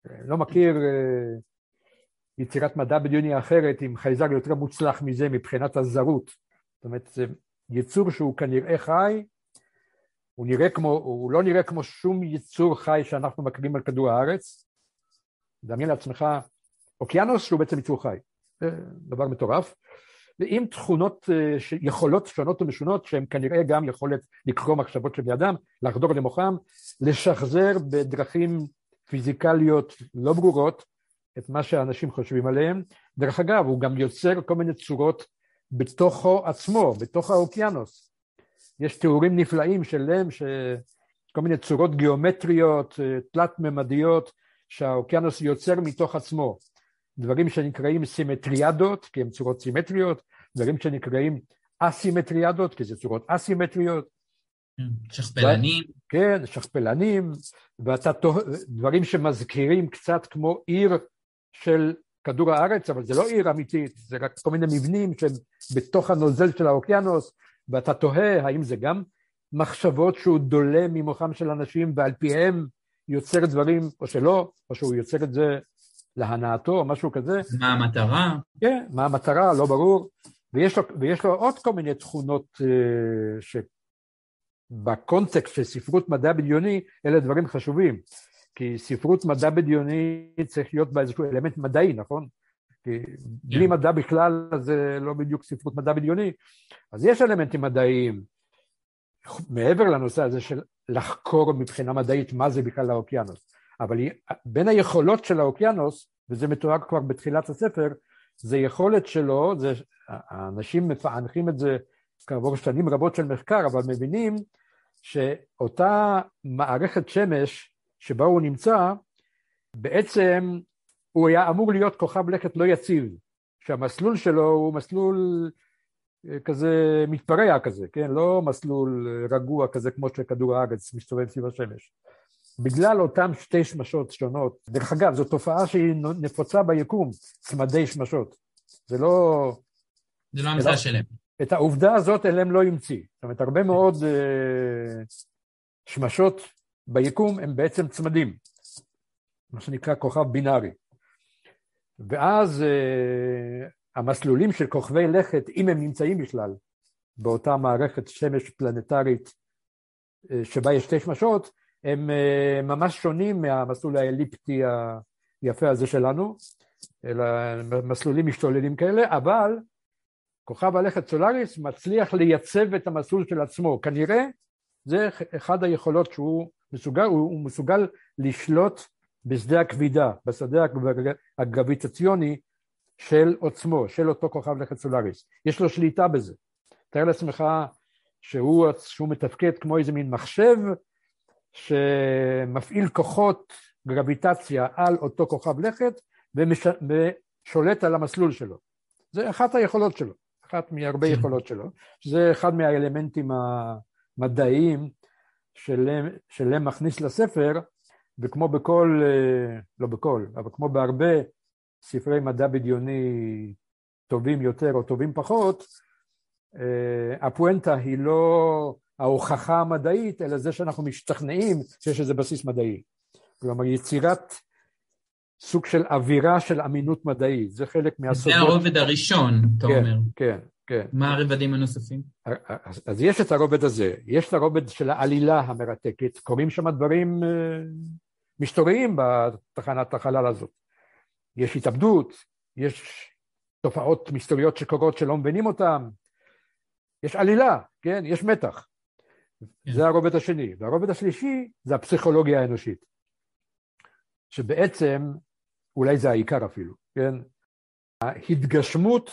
לא מכיר אה, יצירת מדע בדיוני אחרת עם חייזר יותר מוצלח מזה מבחינת הזרות. זאת אומרת, זה יצור שהוא כנראה חי, הוא, נראה כמו, הוא לא נראה כמו שום יצור חי שאנחנו מכירים על כדור הארץ, דמיין לעצמך אוקיינוס שהוא בעצם יצור חי, זה דבר מטורף, ועם תכונות, אה, יכולות שונות ומשונות שהן כנראה גם יכולת לקרוא מחשבות של בני אדם, לחדור למוחם, לשחזר בדרכים פיזיקליות לא ברורות את מה שאנשים חושבים עליהם. דרך אגב, הוא גם יוצר כל מיני צורות בתוכו עצמו, בתוך האוקיינוס. יש תיאורים נפלאים שלהם, כל מיני צורות גיאומטריות, אה, תלת-ממדיות, שהאוקיינוס יוצר מתוך עצמו דברים שנקראים סימטריאדות, כי הם צורות סימטריות, דברים שנקראים אסימטריאדות, כי זה צורות אסימטריות. כן, שכפלנים. ו... כן, שכפלנים, ואתה דברים שמזכירים קצת כמו עיר של כדור הארץ, אבל זה לא עיר אמיתית, זה רק כל מיני מבנים שהם בתוך הנוזל של האוקיינוס, ואתה תוהה האם זה גם מחשבות שהוא דולה ממוחם של אנשים ועל פיהם יוצר דברים, או שלא, או שהוא יוצר את זה להנאתו או משהו כזה. מה המטרה? כן, מה המטרה, לא ברור. ויש לו, ויש לו עוד כל מיני תכונות uh, שבקונטקסט של ספרות מדע בדיוני, אלה דברים חשובים. כי ספרות מדע בדיוני צריך להיות בה איזשהו אלמנט מדעי, נכון? כי בלי כן. מדע בכלל זה לא בדיוק ספרות מדע בדיוני. אז יש אלמנטים מדעיים, מעבר לנושא הזה של לחקור מבחינה מדעית מה זה בכלל האוקיינוס. אבל בין היכולות של האוקיינוס, וזה מתואר כבר בתחילת הספר, זה יכולת שלו, זה, האנשים מפענחים את זה כעבור שנים רבות של מחקר, אבל מבינים שאותה מערכת שמש שבה הוא נמצא, בעצם הוא היה אמור להיות כוכב לכת לא יציב, שהמסלול שלו הוא מסלול כזה מתפרע כזה, כן? לא מסלול רגוע כזה כמו שכדור הארץ מסתובב סביב השמש. בגלל אותן שתי שמשות שונות, דרך אגב, זו תופעה שהיא נפוצה ביקום, צמדי שמשות. זה לא... זה לא המצאה שלהם. את העובדה הזאת אלם לא המציא. זאת אומרת, הרבה מאוד uh, שמשות ביקום הם בעצם צמדים, מה שנקרא כוכב בינארי. ואז uh, המסלולים של כוכבי לכת, אם הם נמצאים בכלל באותה מערכת שמש פלנטרית uh, שבה יש שתי שמשות, הם uh, ממש שונים מהמסלול האליפטי היפה הזה שלנו, אלא מסלולים משתוללים כאלה, אבל כוכב הלכת סולאריס מצליח לייצב את המסלול של עצמו. כנראה זה אחד היכולות שהוא מסוגל, הוא מסוגל לשלוט בשדה הכבידה, בשדה הגרביטציוני של עוצמו, של אותו כוכב לכת סולאריס. יש לו שליטה בזה. תאר לעצמך שהוא, שהוא מתפקד כמו איזה מין מחשב שמפעיל כוחות גרביטציה על אותו כוכב לכת ומש... ושולט על המסלול שלו. זה אחת היכולות שלו, אחת מהרבה כן. יכולות שלו, שזה אחד מהאלמנטים המדעיים שלם מכניס לספר, וכמו בכל, אה, לא בכל, אבל כמו בהרבה ספרי מדע בדיוני טובים יותר או טובים פחות, אה, הפואנטה היא לא ההוכחה המדעית, אלא זה שאנחנו משתכנעים שיש איזה בסיס מדעי. כלומר, יצירת סוג של אווירה של אמינות מדעית, זה חלק מהסודות. זה הרובד הראשון, אתה כן, אומר. כן, כן. מה הרבדים הנוספים? אז, אז יש את הרובד הזה, יש את הרובד של העלילה המרתקת, קורים שם דברים משתוריים בתחנת החלל הזאת. יש התאבדות, יש תופעות מסתוריות שקורות שלא מבינים אותן, יש עלילה, כן? יש מתח. כן. זה הרובד השני. והרובד השלישי זה הפסיכולוגיה האנושית. שבעצם, אולי זה העיקר אפילו, כן? ההתגשמות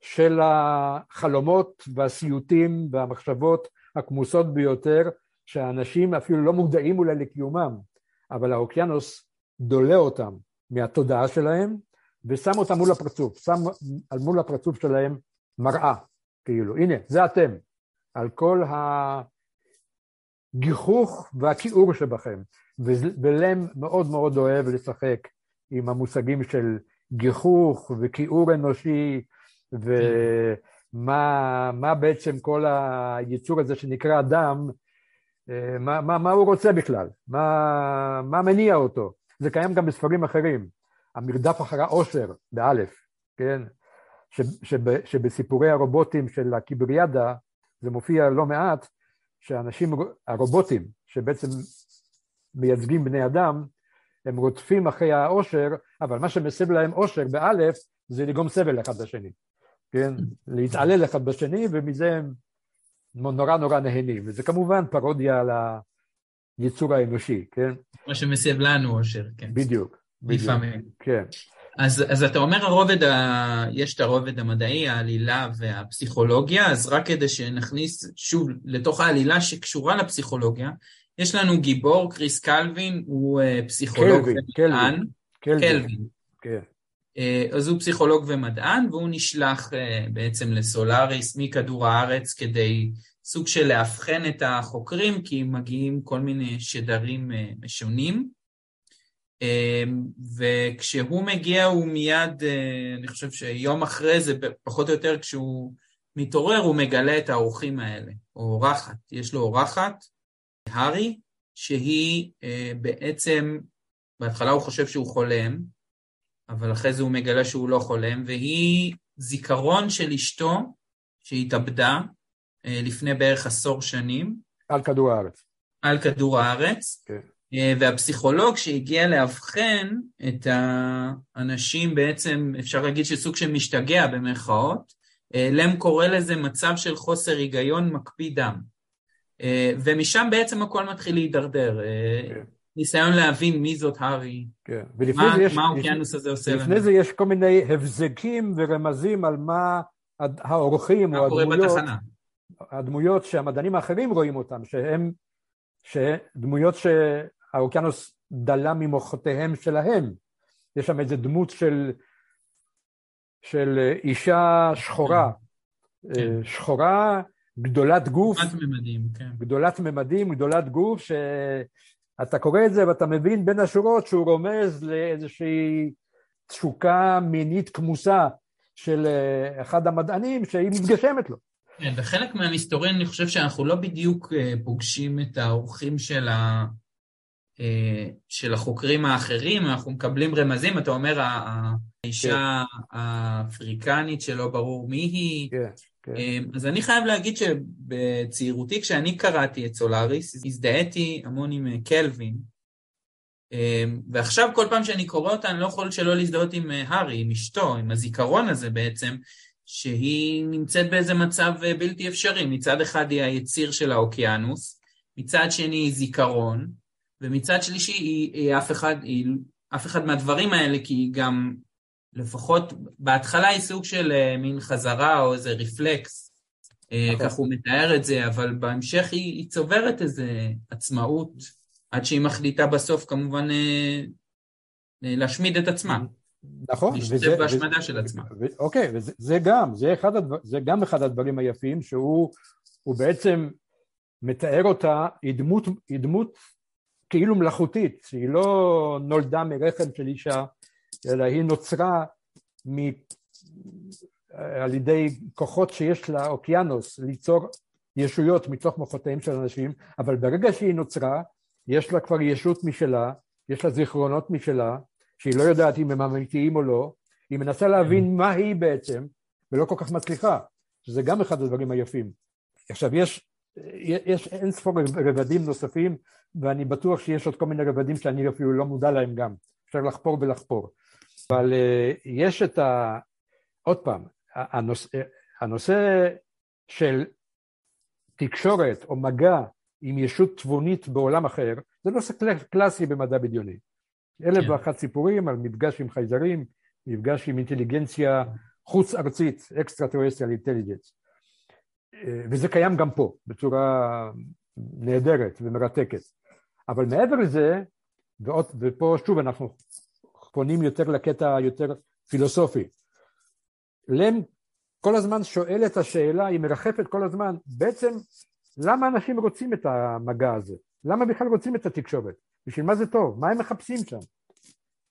של החלומות והסיוטים והמחשבות הכמוסות ביותר, שהאנשים אפילו לא מודעים אולי לקיומם, אבל האוקיינוס דולה אותם מהתודעה שלהם ושם אותם מול הפרצוף, שם מול הפרצוף שלהם מראה, כאילו, הנה, זה אתם, על כל הגיחוך והכיעור שבכם, ולם מאוד מאוד אוהב לשחק עם המושגים של גיחוך וכיעור אנושי ומה בעצם כל היצור הזה שנקרא אדם, אה, מה, מה, מה הוא רוצה בכלל, מה, מה מניע אותו. זה קיים גם בספרים אחרים, המרדף אחר האושר, באלף, כן? שב, שבסיפורי הרובוטים של הקיבריאדה זה מופיע לא מעט, שאנשים, הרובוטים, שבעצם מייצגים בני אדם, הם רודפים אחרי האושר, אבל מה שמסב להם אושר באלף זה לגרום סבל אחד לשני. כן? להתעלל אחד בשני, ומזה הם נורא נורא נהנים. וזה כמובן פרודיה על היצור האנושי, כן? מה שמסב לנו אושר, כן. בדיוק. לפעמים. כן. אז, אז אתה אומר הרובד, ה... יש את הרובד המדעי, העלילה והפסיכולוגיה, אז רק כדי שנכניס שוב לתוך העלילה שקשורה לפסיכולוגיה, יש לנו גיבור, קריס קלווין, הוא uh, פסיכולוג קלווין, קלווין, קלווין. כן. אז הוא פסיכולוג ומדען, והוא נשלח בעצם לסולאריס מכדור הארץ כדי סוג של לאבחן את החוקרים, כי מגיעים כל מיני שדרים משונים. וכשהוא מגיע הוא מיד, אני חושב שיום אחרי זה, פחות או יותר כשהוא מתעורר, הוא מגלה את האורחים האלה, או אורחת. יש לו אורחת, הארי, שהיא בעצם, בהתחלה הוא חושב שהוא חולם, אבל אחרי זה הוא מגלה שהוא לא חולם, והיא זיכרון של אשתו שהתאבדה לפני בערך עשור שנים. על כדור הארץ. על כדור הארץ. כן. והפסיכולוג שהגיע לאבחן את האנשים בעצם, אפשר להגיד שסוג של משתגע במרכאות, לם קורא לזה מצב של חוסר היגיון מקפיא דם. ומשם בעצם הכל מתחיל להידרדר. כן. ניסיון להבין מי זאת הארי, כן. מה, יש, מה האוקיינוס הזה עושה לנו. לפני זה יש כל מיני הבזקים ורמזים על מה האורחים או הדמויות, הדמויות שהמדענים האחרים רואים אותם, שהם דמויות שהאוקיינוס דלה ממוחותיהם שלהם. יש שם איזה דמות של, של אישה שחורה, כן. אה, שחורה, גדולת גוף, גדולת ממדים, כן. גדולת ממדים, גדולת גוף, שאתה קורא את זה ואתה מבין בין השורות שהוא רומז לאיזושהי תשוקה מינית כמוסה של אה, אחד המדענים שהיא מתגשמת לו. כן, בחלק מהמסתורין אני חושב שאנחנו לא בדיוק אה, פוגשים את האורחים של, ה... אה, של החוקרים האחרים, אנחנו מקבלים רמזים, אתה אומר, האישה כן. האפריקנית שלא ברור מי היא. כן, כן. אה, אז אני חייב להגיד שבצעירותי, כשאני קראתי את סולאריס, הזדהיתי המון עם קלווין, ועכשיו כל פעם שאני קורא אותה אני לא יכול שלא להזדהות עם הארי, עם אשתו, עם הזיכרון הזה בעצם, שהיא נמצאת באיזה מצב אה, בלתי אפשרי. מצד אחד היא היציר של האוקיינוס, מצד שני היא זיכרון, ומצד שלישי היא, היא, אף, אחד, היא אף אחד מהדברים האלה, כי היא גם, לפחות בהתחלה היא סוג של אה, מין חזרה או איזה רפלקס, אה, נכון. כך הוא מתאר את זה, אבל בהמשך היא, היא צוברת איזה עצמאות, עד שהיא מחליטה בסוף כמובן להשמיד את עצמה. נכון. להשתתף בהשמדה של עצמה. אוקיי, וזה גם, זה, אחד הדבר, זה גם אחד הדברים היפים, שהוא בעצם מתאר אותה, היא דמות, היא דמות כאילו מלאכותית, שהיא לא נולדה מרחם של אישה, אלא היא נוצרה מ... על ידי כוחות שיש לאוקיינוס ליצור ישויות מתוך מוחותיהם של אנשים, אבל ברגע שהיא נוצרה, יש לה כבר ישות משלה, יש לה זיכרונות משלה, שהיא לא יודעת אם הם אמיתיים או לא, היא מנסה להבין כן. מה היא בעצם, ולא כל כך מצליחה, שזה גם אחד הדברים היפים. עכשיו, יש, יש אין ספור רבדים נוספים, ואני בטוח שיש עוד כל מיני רבדים שאני אפילו לא מודע להם גם. אפשר לחפור ולחפור. אבל אה, יש את ה... עוד פעם, הנושא, הנושא של תקשורת או מגע עם ישות תבונית בעולם אחר, זה נושא קלאסי במדע בדיוני. אלף כן. ואחת סיפורים על מפגש עם חייזרים, מפגש עם אינטליגנציה חוץ ארצית, אקסטרה טרוריסטיאל אינטליגנס. וזה קיים גם פה, בצורה נהדרת ומרתקת. אבל מעבר לזה, ועוד, ופה שוב אנחנו פונים יותר לקטע יותר פילוסופי. לם כל הזמן שואל את השאלה, היא מרחפת כל הזמן, בעצם למה אנשים רוצים את המגע הזה? למה בכלל רוצים את התקשורת? בשביל מה זה טוב? מה הם מחפשים שם?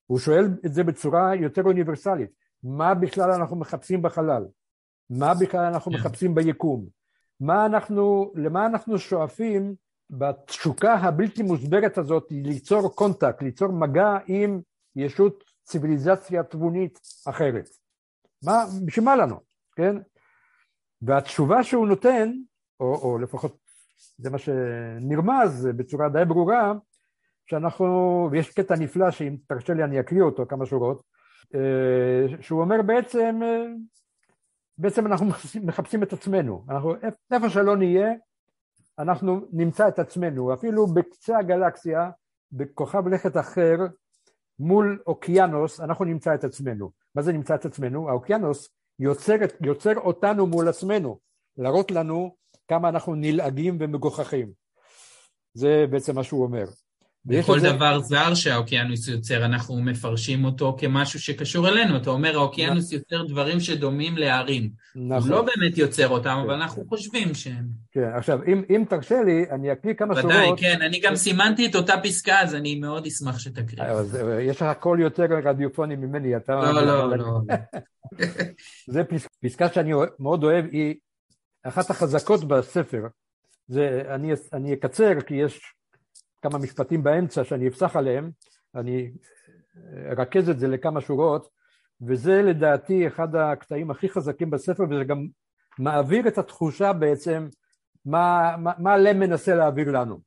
הוא שואל את זה בצורה יותר אוניברסלית, מה בכלל אנחנו מחפשים בחלל? מה בכלל אנחנו. כן. מחפשים ביקום? מה אנחנו, למה אנחנו שואפים בתשוקה הבלתי מוסברת הזאת ליצור קונטקט, ליצור מגע עם ישות ציוויליזציה תבונית אחרת? מה, בשביל מה לנו, כן? והתשובה שהוא נותן, או, או לפחות זה מה שנרמז בצורה די ברורה, שאנחנו, ויש קטע נפלא שאם תרשה לי אני אקריא אותו כמה שורות, אה, שהוא אומר בעצם, אה, בעצם אנחנו מחפשים את עצמנו, אנחנו איפה שלא נהיה, אנחנו נמצא את עצמנו, אפילו בקצה הגלקסיה, בכוכב לכת אחר, מול אוקיינוס, אנחנו נמצא את עצמנו. מה זה נמצא את עצמנו? האוקיינוס יוצר, יוצר אותנו מול עצמנו, להראות לנו כמה אנחנו נלעגים ומגוחכים. זה בעצם מה שהוא אומר. זה... דבר זר שהאוקיינוס יוצר, אנחנו מפרשים אותו כמשהו שקשור אלינו. אתה אומר, האוקיינוס נכון. יוצר דברים שדומים להרים. נכון. הוא לא באמת יוצר אותם, כן, אבל אנחנו. חושבים שהם... כן, עכשיו, אם, אם תרשה לי, אני אקריא כמה שורות. ודאי, כן, אני גם סימנתי את אותה פסקה, אז אני מאוד אשמח שתקריא. אז, אה, יש לך קול יותר רדיופוני ממני, אתה... לא, לא, לא. זה פס, פסקה שאני מאוד אוהב, היא אחת החזקות בספר. זה, אני, אני אקצר, כי יש כמה משפטים באמצע שאני אפסח עליהם, אני ארכז את זה לכמה שורות, וזה לדעתי אחד הקטעים הכי חזקים בספר, וזה גם מעביר את התחושה בעצם מה, מה, מה לם מנסה להעביר לנו.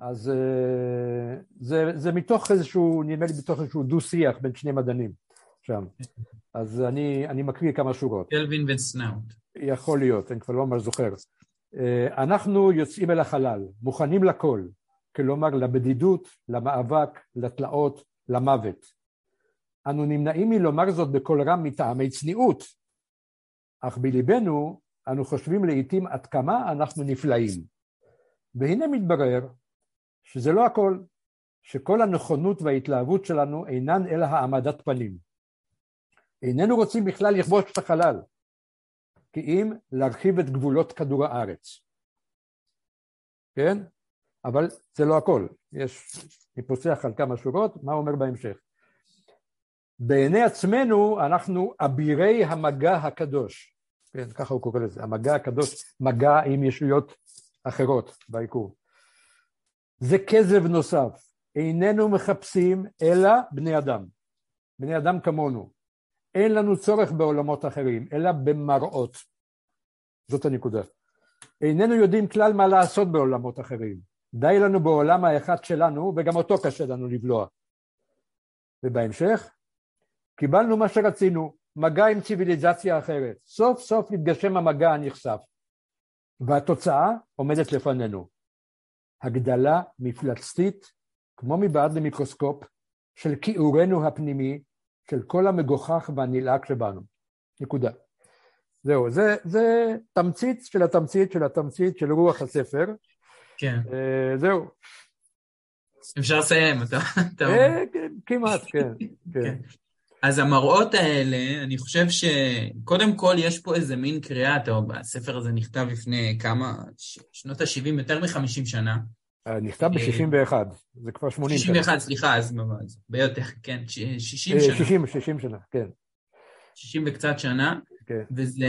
אז אה, זה, זה מתוך איזשהו, נדמה לי מתוך איזשהו דו-שיח בין שני מדענים שם. אז אני, אני מקריא כמה שורות. קלווין וסנאוט. יכול להיות, אני כבר לא ממש זוכר. אה, אנחנו יוצאים אל החלל, מוכנים לכל, כלומר לבדידות, למאבק, לתלאות, למוות. אנו נמנעים מלומר זאת בקול רם מטעמי צניעות, אך בליבנו אנו חושבים לעיתים עד כמה אנחנו נפלאים. והנה מתברר שזה לא הכל, שכל הנכונות וההתלהבות שלנו אינן אלא העמדת פנים. איננו רוצים בכלל לכבוש את החלל, כי אם להרחיב את גבולות כדור הארץ. כן? אבל זה לא הכל, יש, אני פוסח על כמה שורות, מה אומר בהמשך? בעיני עצמנו אנחנו אבירי המגע הקדוש, כן, ככה הוא קורא לזה, המגע הקדוש, מגע עם ישויות אחרות בעיקור. זה כזב נוסף, איננו מחפשים אלא בני אדם, בני אדם כמונו. אין לנו צורך בעולמות אחרים, אלא במראות. זאת הנקודה. איננו יודעים כלל מה לעשות בעולמות אחרים. די לנו בעולם האחד שלנו, וגם אותו קשה לנו לבלוע. ובהמשך, קיבלנו מה שרצינו, מגע עם ציוויליזציה אחרת. סוף סוף מתגשם המגע הנכסף. והתוצאה עומדת לפנינו. הגדלה מפלצתית, כמו מבעד למיקרוסקופ, של כיעורנו הפנימי, של כל המגוחך והנלעג שבנו. נקודה. זהו, זה, זה תמצית של התמצית של התמצית של רוח הספר, כן. אה, זהו. אפשר לסיים, אתה... אה, כן, כמעט, כן, כן. כן. אז המראות האלה, אני חושב שקודם כל יש פה איזה מין קריאה, טוב, הספר הזה נכתב לפני כמה, שנות ה-70, יותר מ-50 שנה. אה, נכתב ב-61, זה כבר 80 שנה. 61, סליחה, אז ביותר, כן, 60 שנה. 60, 60 שנה, כן. 60 וקצת שנה. כן. וזה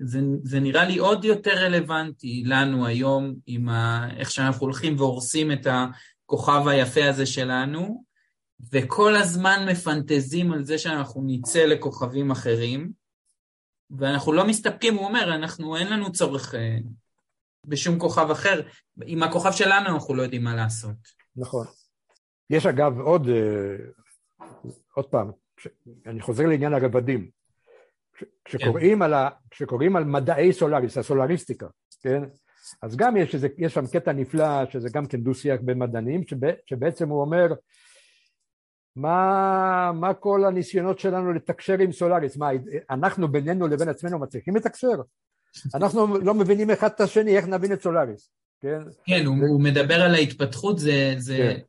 זה, זה נראה לי עוד יותר רלוונטי לנו היום, עם ה, איך שאנחנו הולכים והורסים את הכוכב היפה הזה שלנו, וכל הזמן מפנטזים על זה שאנחנו נצא לכוכבים אחרים, ואנחנו לא מסתפקים, הוא אומר, אנחנו, אין לנו צורך אה, בשום כוכב אחר. עם הכוכב שלנו אנחנו לא יודעים מה לעשות. נכון. יש אגב עוד, אה, עוד פעם, אני חוזר לעניין הרבדים. כשקוראים, כן. על ה, כשקוראים על מדעי סולאריס, הסולאריסטיקה, כן? אז גם יש, איזה, יש שם קטע נפלא, שזה גם כן דו-שיח בין מדענים, שבע, שבעצם הוא אומר, מה, מה כל הניסיונות שלנו לתקשר עם סולאריס? מה, אנחנו בינינו לבין עצמנו מצליחים לתקשר? אנחנו לא מבינים אחד את השני, איך נבין את סולאריס, כן? כן, הוא, הוא מדבר על ההתפתחות, זה, זה כן.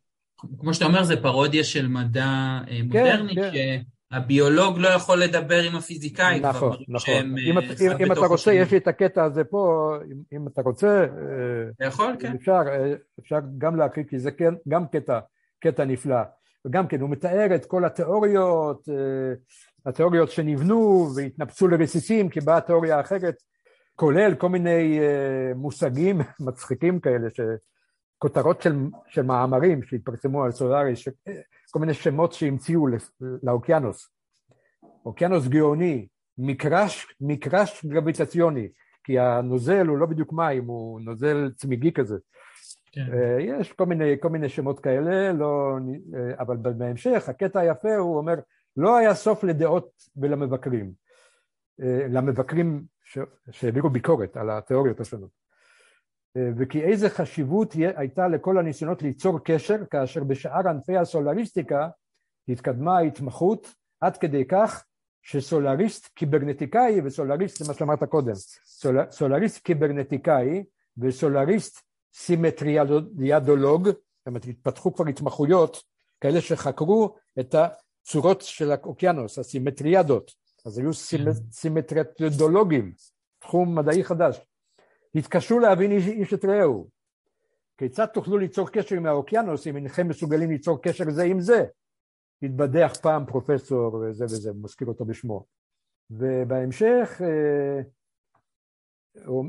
כמו שאתה אומר, זה פרודיה של מדע כן, מודרני, כן, כן. הביולוג לא יכול לדבר עם הפיזיקאי. נכון, נכון. אם, אם, אם אתה רוצה, יש לי את הקטע הזה פה, אם, אם אתה רוצה... אתה יכול, כן. אפשר, אפשר גם להקריא, כי זה כן, גם קטע, קטע נפלא. וגם כן, הוא מתאר את כל התיאוריות, התיאוריות שנבנו והתנפצו לרסיסים, כי באה תיאוריה אחרת, כולל כל מיני מושגים מצחיקים כאלה, כותרות של, של מאמרים שהתפרסמו על סולאריס, כל מיני שמות שהמציאו לאוקיינוס. אוקיינוס גאוני, מקרש, מקרש גרביטציוני, כי הנוזל הוא לא בדיוק מים, הוא נוזל צמיגי כזה. כן. אה, יש כל מיני, כל מיני שמות כאלה, לא, אה, אבל בהמשך, הקטע היפה הוא אומר, לא היה סוף לדעות ולמבקרים, אה, למבקרים שהעבירו ביקורת על התיאוריות השונות. וכי איזה חשיבות הייתה לכל הניסיונות ליצור קשר כאשר בשאר ענפי הסולריסטיקה התקדמה ההתמחות עד כדי כך שסולריסט קיברנטיקאי וסולריסט זה מה שאמרת קודם סול, סולריסט קיברנטיקאי וסולריסט סימטריאדולוג, זאת אומרת, התפתחו כבר התמחויות כאלה שחקרו את הצורות של האוקיינוס, הסימטריאדות, אז היו כן. סימטריאדולוגים, תחום מדעי חדש. התקשו להבין איש, את רעהו. כיצד תוכלו ליצור קשר עם האוקיינוס אם אינכם מסוגלים ליצור קשר זה עם זה? התבדח פעם פרופסור וזה וזה, מזכיר אותו בשמו. ובהמשך, אה,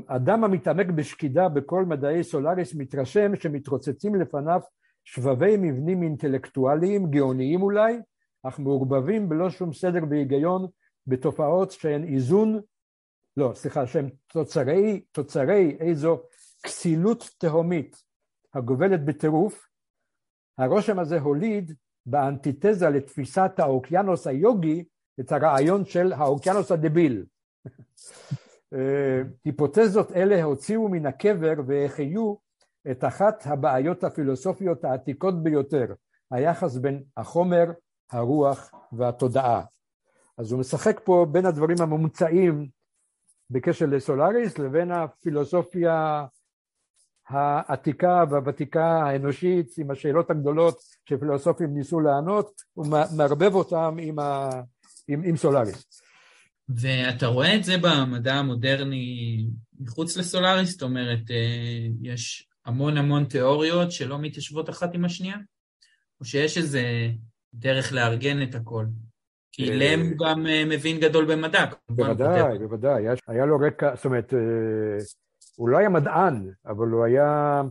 אדם המתעמק בשקידה בכל מדעי סולאריס מתרשם שמתרוצצים לפניו שבבי מבנים אינטלקטואליים, גאוניים אולי, אך מעורבבים בלא שום סדר והיגיון בתופעות שהן איזון, לא, סליחה, שהן תוצרי, תוצרי איזו כסילות תהומית הגובלת בטירוף, הרושם הזה הוליד באנטיתזה לתפיסת האוקיינוס היוגי את הרעיון של האוקיינוס הדביל. אה, היפותזות אלה הוציאו מן הקבר והחיו את אחת הבעיות הפילוסופיות העתיקות ביותר, היחס בין החומר, הרוח והתודעה. אז הוא משחק פה בין הדברים המומצאים בקשר לסולאריס לבין הפילוסופיה העתיקה והוותיקה האנושית עם השאלות הגדולות שפילוסופים ניסו לענות, הוא מערבב אותם עם, ה... עם, עם סולאריס. ואתה רואה את זה במדע המודרני מחוץ לסולאריס? זאת אומרת, אה, יש המון המון תיאוריות שלא מתיישבות אחת עם השנייה? או שיש איזה דרך לארגן את הכל? כי אה, לם גם אה, מבין גדול במדע. בוודאי, בוודאי. היה לו רקע, זאת אומרת, הוא לא היה מדען, אבל הוא היה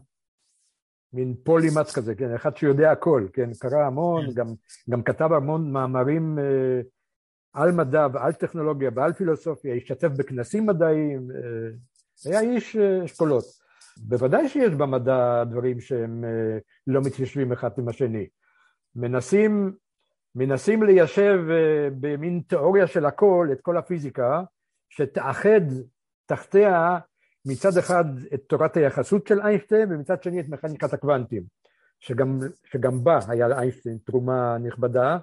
מין פולימץ כזה, כן, אחד שיודע הכל, כן, קרא המון, כן. גם, גם כתב המון מאמרים אה, על מדע ועל טכנולוגיה ועל פילוסופיה, השתתף בכנסים מדעיים, אה, היה איש אה, אשכולות. בוודאי שיש במדע דברים שהם אה, לא מתיישבים אחד עם השני. מנסים, מנסים ליישב אה, במין תיאוריה של הכל, את כל הפיזיקה, שתאחד תחתיה מצד אחד את תורת היחסות של איינשטיין ומצד שני את מכניקת הקוונטים, שגם, שגם בה היה לאיינשטיין תרומה נכבדה,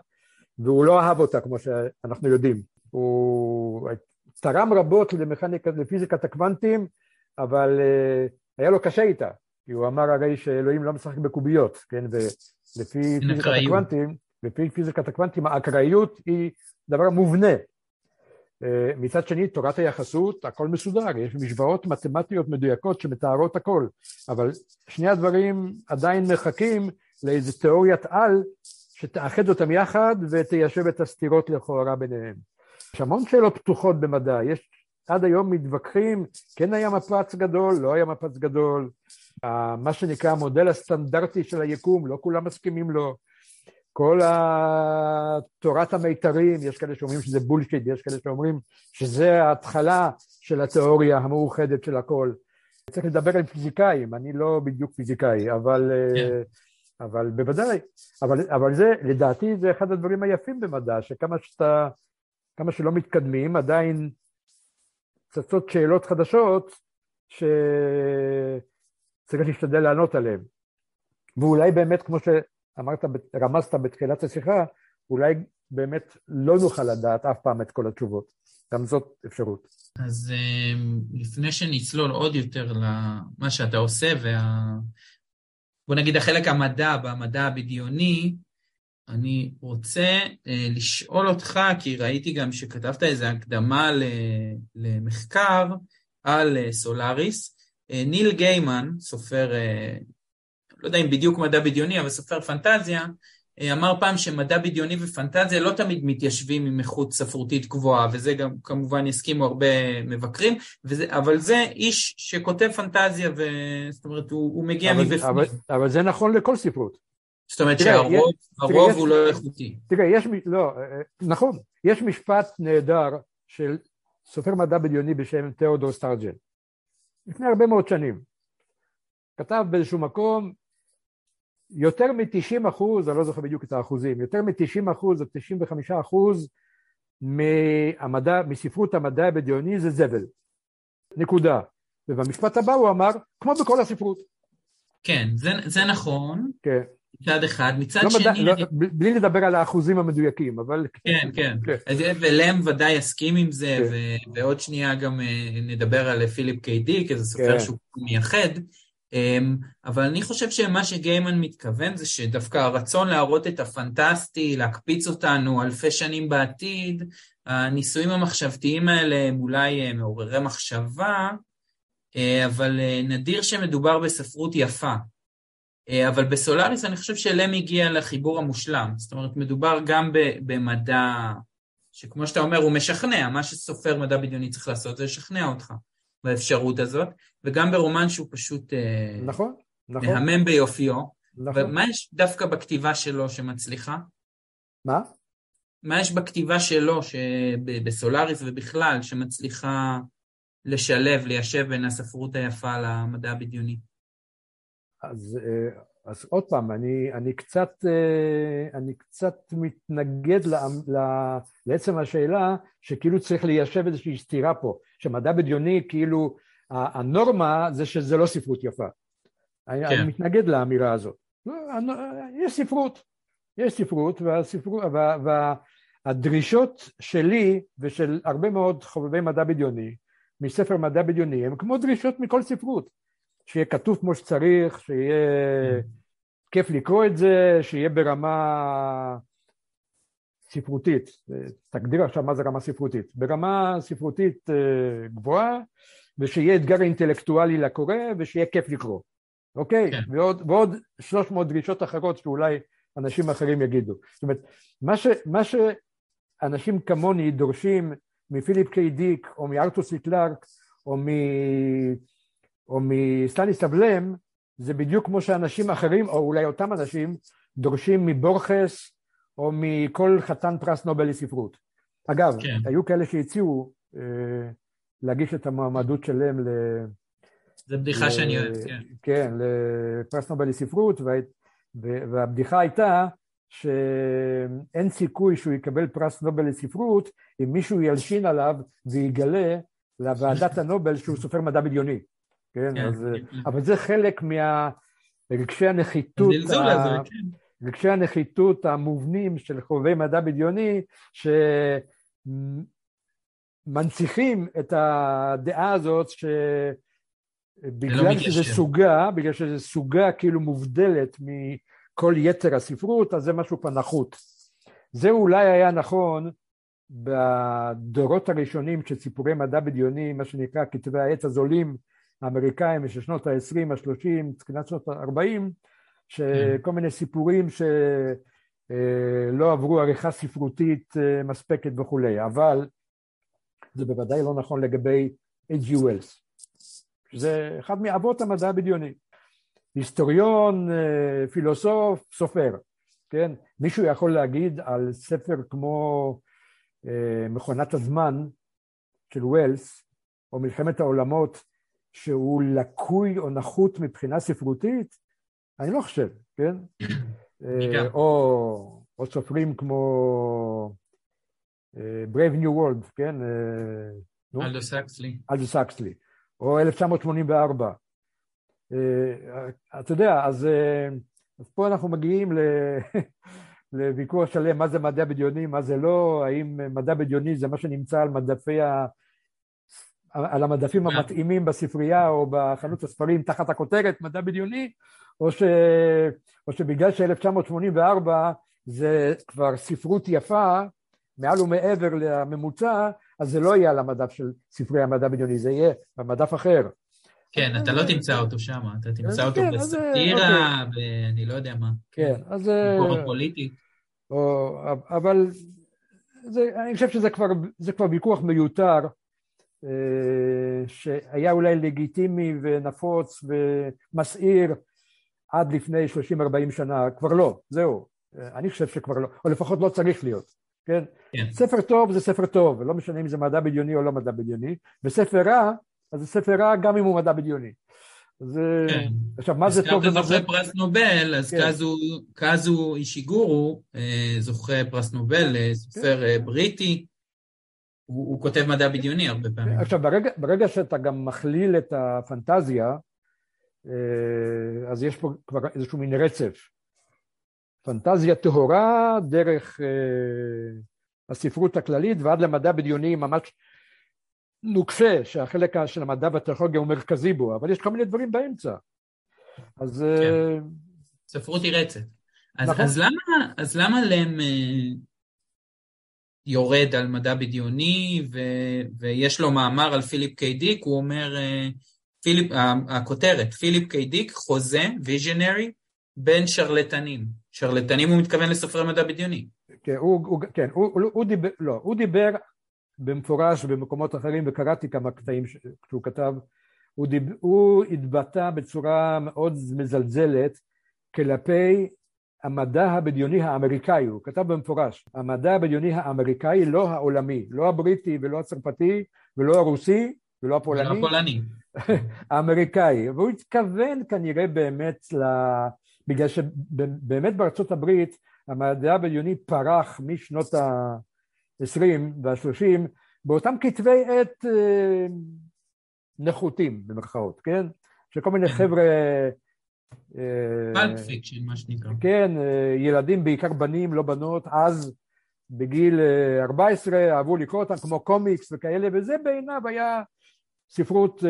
והוא לא אהב אותה כמו שאנחנו יודעים. הוא תרם רבות למכניקה, לפיזיקת הקוונטים, אבל uh, היה לו קשה איתה, כי הוא אמר הרי שאלוהים לא משחק בקוביות, כן, ולפי פיזיקת הקוונטים, לפי פיזיקת הקוונטים האקראיות היא דבר מובנה, אה, מצד שני, תורת היחסות, הכל מסודר, יש משוואות מתמטיות מדויקות שמתארות הכל, אבל שני הדברים עדיין מחכים לאיזו תיאוריית על שתאחד אותם יחד ותיישב את הסתירות לכאורה ביניהם. יש המון שאלות פתוחות במדע, יש עד היום מתווכחים, כן היה מפץ גדול, לא היה מפץ גדול, מה שנקרא המודל הסטנדרטי של היקום, לא כולם מסכימים לו, כל תורת המיתרים, יש כאלה שאומרים שזה בולשיט, יש כאלה שאומרים שזה ההתחלה של התיאוריה המאוחדת של הכל. צריך לדבר עם פיזיקאים, אני לא בדיוק פיזיקאי, אבל, yeah. כן. אבל בוודאי, אבל, אבל זה, לדעתי זה אחד הדברים היפים במדע, שכמה שאתה, כמה שלא מתקדמים, עדיין צצות שאלות חדשות שצריך להשתדל לענות עליהן. ואולי באמת, כמו ש... אמרת, רמזת בתחילת השיחה, אולי באמת לא נוכל לדעת אף פעם את כל התשובות. גם זאת אפשרות. אז אמ, לפני שנצלול עוד יותר למה שאתה עושה, וה... בוא נגיד החלק המדע במדע הבדיוני, אני רוצה אה, לשאול אותך, כי ראיתי גם שכתבת איזו הקדמה למחקר על אה, סולאריס. אה, ניל גיימן, סופר לא יודע אם בדיוק מדע בדיוני, אבל סופר פנטזיה, אה, אמר פעם שמדע בדיוני ופנטזיה לא תמיד מתיישבים עם איכות ספרותית גבוהה, וזה גם כמובן יסכימו הרבה מבקרים, וזה, אבל זה איש שכותב פנטזיה, זאת אומרת, הוא, הוא מגיע אבל, מבפנים. אבל, אבל זה נכון לכל ספרות. זאת אומרת תראה, שהרוב יש, הרוב תראה, הוא יש, לא איכותי. תראה, יש, לא, אה, אה, נכון, יש משפט נהדר של סופר מדע בדיוני בשם תיאודור סטארג'ן, לפני הרבה מאוד שנים. כתב באיזשהו מקום, יותר מ-90 אחוז, אני לא זוכר בדיוק את האחוזים, יותר מ-90 אחוז או 95 אחוז מהמדע, מספרות המדע הבדיוני זה זבל. נקודה. ובמשפט הבא הוא אמר, כמו בכל הספרות. כן, זה, זה נכון. כן. מצד אחד, מצד לא שני... מדע, לא, בלי לדבר על האחוזים המדויקים, אבל... כן, כן. כן. ולם ודאי יסכים עם זה, כן. ו, ועוד שנייה גם אה, נדבר על פיליפ קיי דיק, איזה סופר כן. שהוא מייחד. אמ, אבל אני חושב שמה שגיימן מתכוון זה שדווקא הרצון להראות את הפנטסטי, להקפיץ אותנו אלפי שנים בעתיד, הניסויים המחשבתיים האלה הם אולי אה, מעוררי מחשבה, אה, אבל אה, נדיר שמדובר בספרות יפה. אבל בסולאריס אני חושב שלם הגיע לחיבור המושלם. זאת אומרת, מדובר גם במדע, שכמו שאתה אומר, הוא משכנע, מה שסופר מדע בדיוני צריך לעשות זה לשכנע אותך. באפשרות הזאת, וגם ברומן שהוא פשוט אה, נכון, נכון. מהמם ביופיו. נכון. ומה יש דווקא בכתיבה שלו שמצליחה? מה? מה יש בכתיבה שלו, בסולאריס ובכלל, שמצליחה לשלב, ליישב בין הספרות היפה למדע הבדיוני? אז אה, אז עוד פעם, אני, אני, קצת, אה, אני קצת מתנגד ל, ל, לעצם השאלה שכאילו צריך ליישב איזושהי סתירה פה, שמדע בדיוני כאילו הנורמה זה שזה לא ספרות יפה. כן. אני, אני מתנגד לאמירה הזאת. לא, יש ספרות, יש ספרות, והספרות, וה, והדרישות שלי ושל הרבה מאוד חובבי מדע בדיוני מספר מדע בדיוני הם כמו דרישות מכל ספרות. שיהיה כתוב כמו שצריך, שיהיה mm. כיף לקרוא את זה, שיהיה ברמה ספרותית. תגדיר עכשיו מה זה רמה ספרותית. ברמה ספרותית אה, גבוהה, ושיהיה אתגר אינטלקטואלי לקורא, ושיהיה כיף לקרוא. אוקיי? כן. ועוד, ועוד 300 דרישות אחרות שאולי אנשים אחרים יגידו. זאת אומרת, מה, ש, מה שאנשים כמוני דורשים מפיליפ קיי דיק, או מארתוסי קלארק, או מ... או מסטניס אבלם, זה בדיוק כמו שאנשים אחרים, או אולי אותם אנשים, דורשים מבורכס או מכל חתן פרס נובל לספרות. אגב, כן. היו כאלה שהציעו אה, להגיש את המועמדות שלהם ל... זו בדיחה ל... שאני אוהב, כן. כן, לפרס נובל לספרות, וה... והבדיחה הייתה שאין סיכוי שהוא יקבל פרס נובל לספרות אם מישהו ילשין עליו ויגלה לוועדת הנובל שהוא סופר מדע בדיוני. כן, כן, אז, כן. כן. אבל זה חלק מהרגשי הנחיתות, ה... כן. רגשי הנחיתות המובנים של חובבי מדע בדיוני, שמנציחים את הדעה הזאת שבגלל לא שזה סוגה, בגלל שזה סוגה כאילו מובדלת מכל יתר הספרות, אז זה משהו פה נחות. זה אולי היה נכון בדורות הראשונים של סיפורי מדע בדיוני, מה שנקרא כתבי העת הזולים האמריקאים של שנות ה-20, ה-30, תחילת שנות ה-40, שכל. מיני סיפורים שלא עברו עריכה ספרותית אה, מספקת וכולי, אבל זה בוודאי לא נכון לגבי H.G. Wells, שזה אחד מאבות המדע הבדיוני. היסטוריון, אה, פילוסוף, סופר, כן? מישהו יכול להגיד על ספר כמו אה, מכונת הזמן של ווילס, או מלחמת העולמות שהוא לקוי או נחות מבחינה ספרותית, אני לא חושב, כן? אה, או, או סופרים כמו אה, Brave New World, כן? אה, אלדו סקסלי. אלדו סקסלי, או 1984. אתה יודע, אז, אז פה אנחנו מגיעים ל... לוויכוח שלם מה זה מדע בדיוני, מה זה לא, האם מדע בדיוני זה מה שנמצא על מדפי. על המדפים המתאימים בספרייה או בחנות הספרים תחת הכותרת מדע בדיוני, או, ש... או שבגלל ש-1984 זה כבר ספרות יפה, מעל ומעבר לממוצע, אז זה לא יהיה על המדף של ספרי המדע בדיוני, זה יהיה במדף אחר. כן, אתה לא תמצא אותו שם, אתה תמצא אותו כן, בסאטירה, אוקיי. ואני לא יודע מה. כן, אז... ביקורת פוליטית. אבל זה, אני חושב שזה כבר ויכוח מיותר. אה, שהיה אולי לגיטימי ונפוץ ומסעיר עד לפני 30-40 שנה, כבר לא, זהו. אה, אני חושב שכבר לא, או לפחות לא צריך להיות, כן? כן. ספר טוב זה ספר טוב, לא משנה אם זה מדע בדיוני או לא מדע בדיוני, וספר רע, אז זה ספר רע גם אם הוא מדע בדיוני. אז כן. עכשיו, מה זה טוב ומה זה... זוכה פרס נובל, אז כן. קאזו, קאזו אישיגורו, אה, זוכה פרס נובל, סופר כן. בריטי, הוא, הוא כותב מדע בדיוני הרבה פעמים. עכשיו, ברגע, ברגע שאתה גם מכליל את הפנטזיה, אה, אז יש פה כבר איזשהו מין רצף. פנטזיה טהורה דרך אה, הספרות הכללית ועד למדע בדיוני ממש נוקשה, שהחלק של המדע והטכנולוגיה הוא מרכזי בו, אבל יש כל מיני דברים באמצע. אז... כן. ספרות היא רצף. אז, נכון. אז, למה, אז למה לם יורד על מדע בדיוני, ו, ויש לו מאמר על פיליפ קיי דיק, הוא אומר, פיליפ, הכותרת, פיליפ קיי דיק, חוזה, ויז'נרי, בין שרלטנים. שרלטנים הוא מתכוון לסופרי מדע בדיוני. כן, הוא, הוא, כן, הוא, הוא, הוא דיבר, לא, הוא דיבר במפורש במקומות אחרים, וקראתי כמה קטעים שהוא כתב, הוא, דיב, הוא התבטא בצורה מאוד מזלזלת כלפי המדע הבדיוני האמריקאי, הוא כתב במפורש, המדע הבדיוני האמריקאי, לא העולמי, לא הבריטי ולא הצרפתי ולא הרוסי ולא הפולני, ולא הפולני. האמריקאי, והוא התכוון כנראה באמת, ל... בגלל שבאמת בארצות הברית המדע הבדיוני פרח משנות ה-20 וה-30 באותם כתבי עת אה, נחותים במרכאות, כן? שכל מיני. חבר'ה... pulp fiction, מה שנקרא. כן, אה, ילדים, בעיקר בנים, לא בנות, אז בגיל 14 אה, אהבו לקרוא אותם כמו קומיקס וכאלה, וזה בעיניו היה ספרות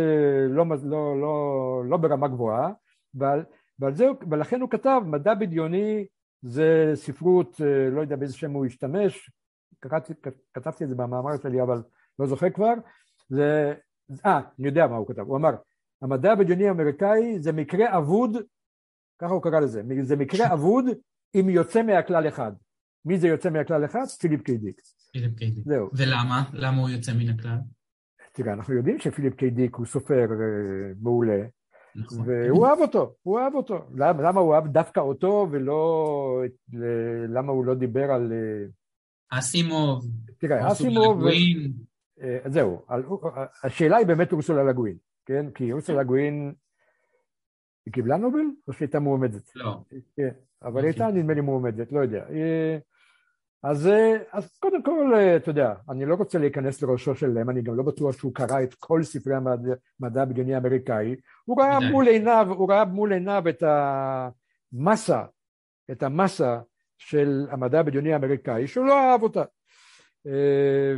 לא, לא, לא, לא ברמה גבוהה, ועל, ועל זה, ולכן הוא כתב, מדע בדיוני זה ספרות, לא יודע באיזה שם הוא השתמש, קראתי, כתבתי את זה במאמר שלי אבל לא זוכר כבר, זה, אה, אני יודע מה הוא כתב, הוא אמר, המדע הבדיוני האמריקאי זה מקרה אבוד, ככה הוא קרא לזה, זה מקרה אבוד עם יוצא מהכלל אחד. מי זה יוצא מהכלל אחד? פיליפ ק. דיק. פיליפ ק. דיק. זהו. ולמה? למה הוא יוצא מן הכלל? תראה, אנחנו יודעים שפיליפ קיידיק הוא סופר אה, מעולה, נכון. והוא אהב אותו, הוא אהב אותו. למה, למה הוא אהב דווקא אותו ולא... למה הוא לא דיבר על... אה, אסימוב. תראה, אסימוב... אה, זהו, השאלה היא באמת אורסולה לגווין, כן? כי אורסולה לגווין, היא קיבלה נובל או שהייתה מועמדת? לא. כן, אבל היא הייתה נדמה לי מועמדת, לא יודע. אז, אז קודם כל, אתה יודע, אני לא רוצה להיכנס לראשו של לם, אני גם לא בטוח שהוא קרא את כל ספרי המדע הבדיוני האמריקאי, הוא ראה מול עיניו, הוא ראה מול עיניו את המסה, את המסה של המדע הבדיוני האמריקאי שהוא לא אהב אותה אה,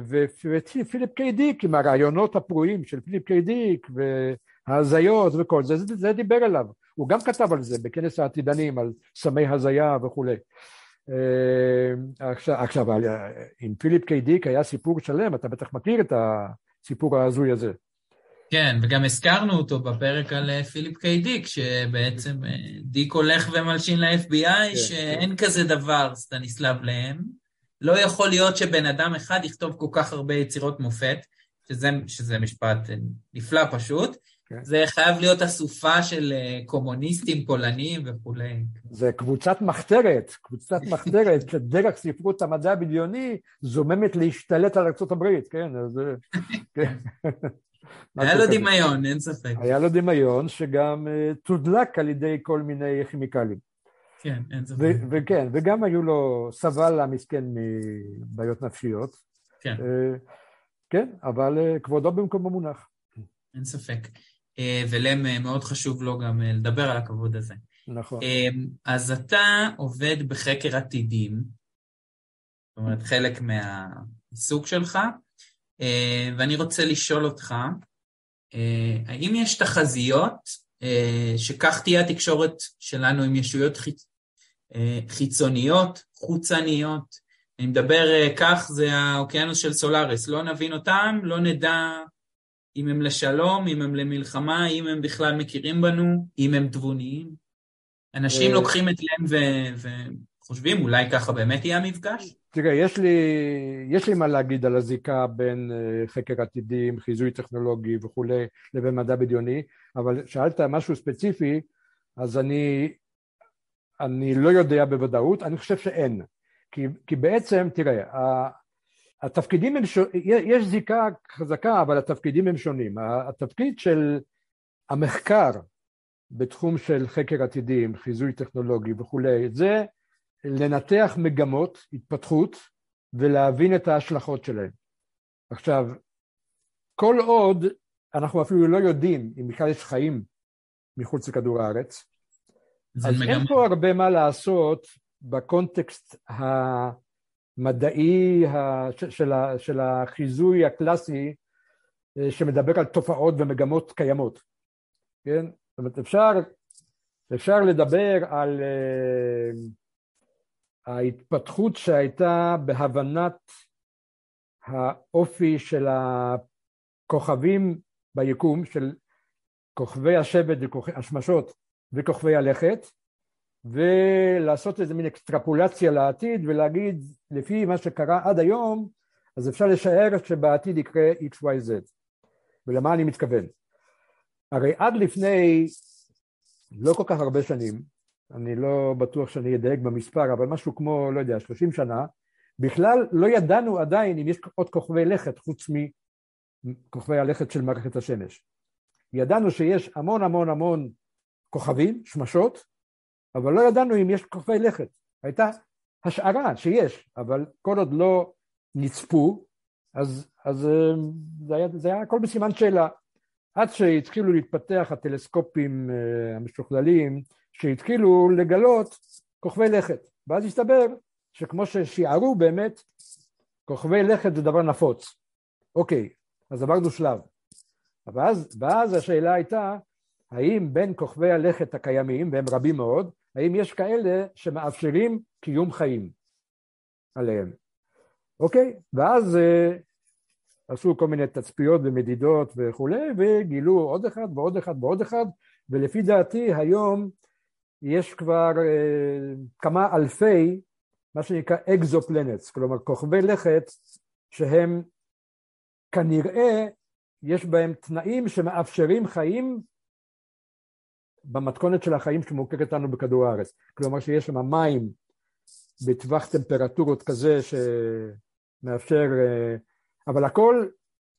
ופיליפ קיי דיק עם הרעיונות הפרועים של פיליפ קיי דיק וההזיות וכל זה, זה, זה דיבר אליו, הוא גם כתב על זה בכנס העתידנים על סמי הזיה וכולי. אה, עכשיו, עכשיו עם פיליפ קיי דיק היה סיפור שלם, אתה בטח מכיר את הסיפור ההזוי הזה. כן, וגם הזכרנו אותו בפרק על אה, פיליפ קיי דיק, שבעצם אה, דיק הולך ומלשין ל-FBI, כן, שאין כן. כזה דבר, סטניסלב להם. לא יכול להיות שבן אדם אחד יכתוב כל כך הרבה יצירות מופת, שזה, שזה משפט אה, נפלא פשוט. כן. זה חייב להיות אסופה של קומוניסטים פולנים וכולי. זה קבוצת מחתרת, קבוצת מחתרת שדרך ספרות המדע הבדיוני זוממת להשתלט על ארה"ב, כן? אז... כן. היה לו דמיון, אין ספק. היה לו דמיון שגם אה, תודלק על ידי כל מיני כימיקלים. כן, אין ספק. וכן, וגם היו לו, סבל המסכן מבעיות נפשיות. כן. אה, כן, אבל אה, כבודו במקומו מונח. אין ספק. ולם מאוד חשוב לו גם לדבר על הכבוד הזה. נכון. אז אתה עובד בחקר עתידים, זאת אומרת, חלק מהעיסוק שלך. אה, ואני רוצה לשאול אותך, אה, האם יש תחזיות אה, שכך תהיה התקשורת שלנו עם ישויות חיצ... חיצוניות, חוצניות? אני מדבר כך, זה האוקיינוס של סולארס, לא נבין אותם, לא נדע אם הם לשלום, אם הם למלחמה, אם הם בכלל מכירים בנו, אם הם תבוניים. אנשים לוקחים את להם וחושבים, אולי ככה באמת יהיה המפגש? תראה, יש לי, יש לי מה להגיד על הזיקה בין אה, חקר עתידים, חיזוי טכנולוגי וכולי, לבין מדע בדיוני, אבל שאלת משהו ספציפי, אז אני, אני לא יודע בוודאות, אני חושב שאין. כי, כי בעצם, תראה, התפקידים הם שונים, יש זיקה חזקה, אבל התפקידים הם שונים. התפקיד של המחקר בתחום של חקר עתידים, חיזוי טכנולוגי וכולי, זה לנתח מגמות התפתחות ולהבין את ההשלכות שלהן. עכשיו, כל עוד אנחנו אפילו לא יודעים אם בכלל יש חיים מחוץ לכדור הארץ, אז מגמ... אין פה הרבה מה לעשות בקונטקסט המדעי של, של החיזוי הקלאסי אה, שמדבר על תופעות ומגמות קיימות, כן? זאת אומרת, אפשר אפשר לדבר על uh, ההתפתחות שהייתה בהבנת האופי של הכוכבים ביקום, של כוכבי השבט והשמשות וכוכבי הלכת, ולעשות איזה מין אקסטרפולציה לעתיד ולהגיד לפי מה שקרה עד היום אז אפשר לשער שבעתיד יקרה XYZ ולמה אני מתכוון? הרי עד לפני לא כל כך הרבה שנים, אני לא בטוח שאני אדייק במספר, אבל משהו כמו, לא יודע, 30 שנה, בכלל לא ידענו עדיין אם יש עוד כוכבי לכת חוץ מכוכבי הלכת של מערכת השמש. ידענו שיש המון המון המון כוכבים, שמשות, אבל לא ידענו אם יש כוכבי לכת. הייתה השערה שיש, אבל כל עוד לא נצפו, אז, אז אה, זה, היה, זה היה הכל בסימן שאלה. עד שהתחילו להתפתח הטלסקופים אה, המשוכללים, שהתחילו לגלות כוכבי לכת. ואז הסתבר שכמו ששיערו באמת, כוכבי לכת זה דבר נפוץ. אוקיי, אז עברנו שלב. ואז, ואז השאלה הייתה, האם בין כוכבי הלכת הקיימים, והם רבים מאוד, האם יש כאלה שמאפשרים קיום חיים עליהם? אוקיי? ואז אה, עשו כל מיני תצפיות ומדידות וכולי, וגילו עוד אחד ועוד אחד ועוד אחד, ולפי דעתי היום יש כבר אה, כמה אלפי, מה שנקרא אקזופלנטס, כלומר כוכבי לכת שהם כנראה יש בהם תנאים שמאפשרים חיים במתכונת של החיים שמוכרת לנו בכדור הארץ. כלומר שיש שם מים בטווח טמפרטורות כזה שמאפשר, אה, אבל הכל,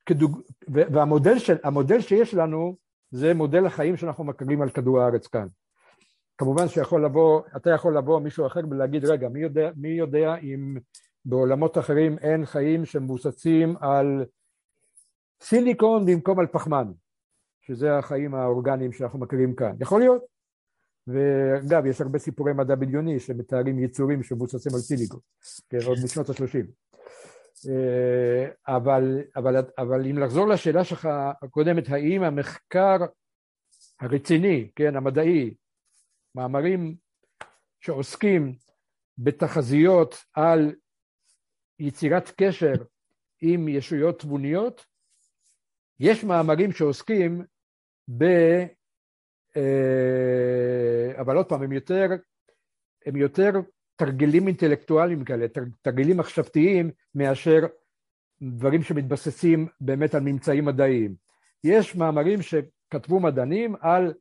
כדוג... והמודל של, שיש לנו זה מודל החיים שאנחנו מכירים על כדור הארץ כאן. כמובן שיכול לבוא, אתה יכול לבוא מישהו אחר ולהגיד רגע מי יודע, מי יודע אם בעולמות אחרים אין חיים שמבוססים על סיליקון במקום על פחמן שזה החיים האורגניים שאנחנו מכירים כאן. יכול להיות. ואגב, יש הרבה סיפורי מדע בדיוני שמתארים יצורים שמבוססים על סיליקון, כן, עוד משנות ה-30. אה, אבל, אבל, אבל אם לחזור לשאלה שלך הקודמת, האם המחקר הרציני, כן, המדעי, מאמרים שעוסקים בתחזיות על יצירת קשר עם ישויות תבוניות, יש מאמרים שעוסקים ב... אה, אבל עוד פעם, הם יותר, הם יותר תרגילים אינטלקטואליים כאלה, תרגילים מחשבתיים, מאשר דברים שמתבססים באמת על ממצאים מדעיים. יש מאמרים שכתבו מדענים על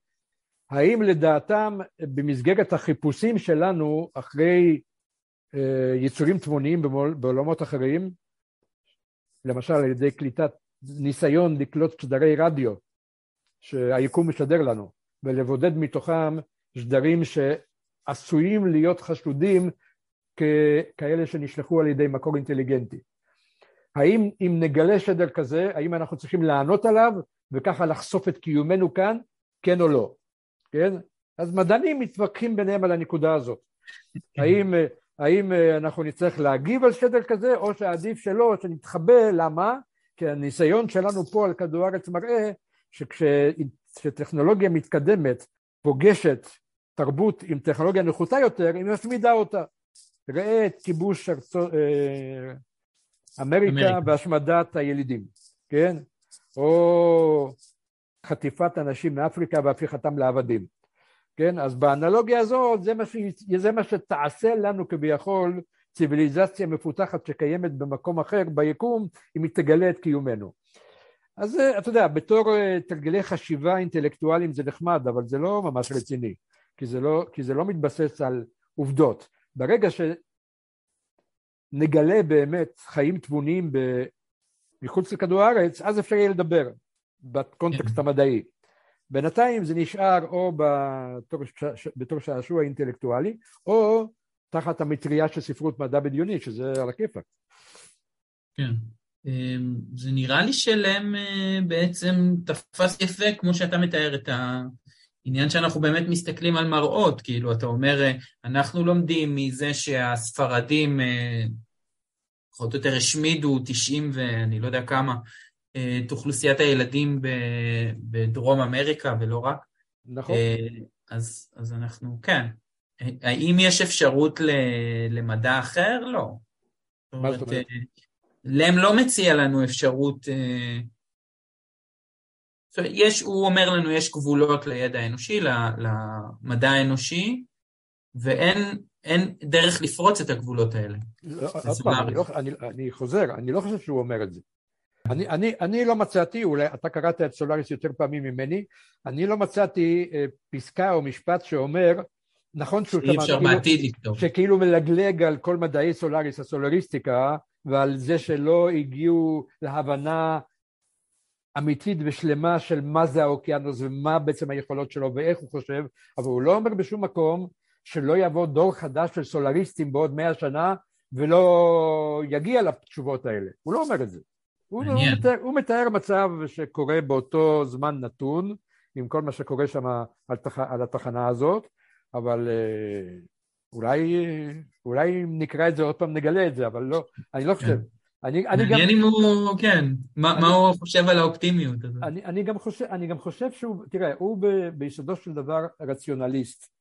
האם לדעתם במסגרת החיפושים שלנו אחרי אה, יצורים תבוניים בעולמות אחרים, למשל על ידי קליטת ניסיון לקלוט שדרי רדיו שהיקום משדר לנו ולבודד מתוכם שדרים שעשויים להיות חשודים ככאלה שנשלחו על ידי מקור אינטליגנטי. האם אם נגלה שדר כזה, האם אנחנו צריכים לענות עליו וככה לחשוף את קיומנו כאן, כן או לא, כן? אז מדענים מתווכחים ביניהם על הנקודה הזאת. האם, האם אנחנו נצטרך להגיב על שדר כזה, או שעדיף שלא, שנתחבא, למה? כי הניסיון שלנו פה על כדור הארץ מראה שכשטכנולוגיה מתקדמת פוגשת תרבות עם טכנולוגיה נחותה יותר, היא משמידה אותה. ראה את כיבוש ארצו, אה, אמריקה, אמריקה והשמדת הילידים, כן? או חטיפת אנשים מאפריקה והפיכתם לעבדים, כן? אז באנלוגיה הזאת זה מה, ש... זה מה שתעשה לנו כביכול ציוויליזציה מפותחת שקיימת במקום אחר ביקום, אם היא תגלה את קיומנו. אז אה, אתה יודע, בתור אה, תרגלי חשיבה אינטלקטואליים זה נחמד, אבל זה לא ממש רציני, כי זה לא, כי זה לא מתבסס על עובדות. ברגע שנגלה באמת חיים תבוניים מחוץ לכדור הארץ, אז אפשר יהיה לדבר בקונטקסט כן. המדעי. בינתיים זה נשאר או בתור, בתור שעשוע אינטלקטואלי, או תחת המטריה של ספרות מדע בדיוני, שזה על הכיפאק. כן. אמ, זה נראה לי שלם אה, בעצם תפס יפה, כמו שאתה מתאר את העניין שאנחנו באמת מסתכלים על מראות, כאילו, אתה אומר, אה, אנחנו לומדים מזה שהספרדים אה, פחות או יותר השמידו 90 ואני לא יודע כמה, את אוכלוסיית הילדים בדרום אמריקה ולא רק. נכון. אז, אז אנחנו, כן. האם יש אפשרות ל, למדע אחר? לא. מה זאת אומרת? לם לא מציע לנו אפשרות... יש, הוא אומר לנו, יש גבולות לידע האנושי, למדע האנושי, ואין אין דרך לפרוץ את הגבולות האלה. לא, אני, לא, אני, אני חוזר, אני לא חושב שהוא אומר את זה. אני, אני, אני לא מצאתי, אולי אתה קראת את סולאריס יותר פעמים ממני, אני לא מצאתי אה, פסקה או משפט שאומר, נכון שהוא שאי אפשר כאילו בעתיד לכתוב. שכאילו מלגלג על כל מדעי סולאריס, הסולריסטיקה, ועל זה שלא הגיעו להבנה אמיתית ושלמה של מה זה האוקיינוס ומה בעצם היכולות שלו ואיך הוא חושב, אבל הוא לא אומר בשום מקום שלא יבוא דור חדש של סולריסטים בעוד מאה שנה ולא יגיע לתשובות האלה. הוא לא אומר את זה. הוא, הוא, מתאר, הוא מתאר מצב שקורה באותו זמן נתון, עם כל מה שקורה שם על, תח, על התחנה הזאת, אבל אה, אולי, אולי אם נקרא את זה עוד פעם נגלה את זה, אבל לא, אני לא חושב. אני, אני מעניין אם הוא, כן, מה, מה הוא חושב על האופטימיות הזאת. אני, אני, גם חושב, אני גם חושב שהוא, תראה, הוא ב, ביסודו של דבר רציונליסט.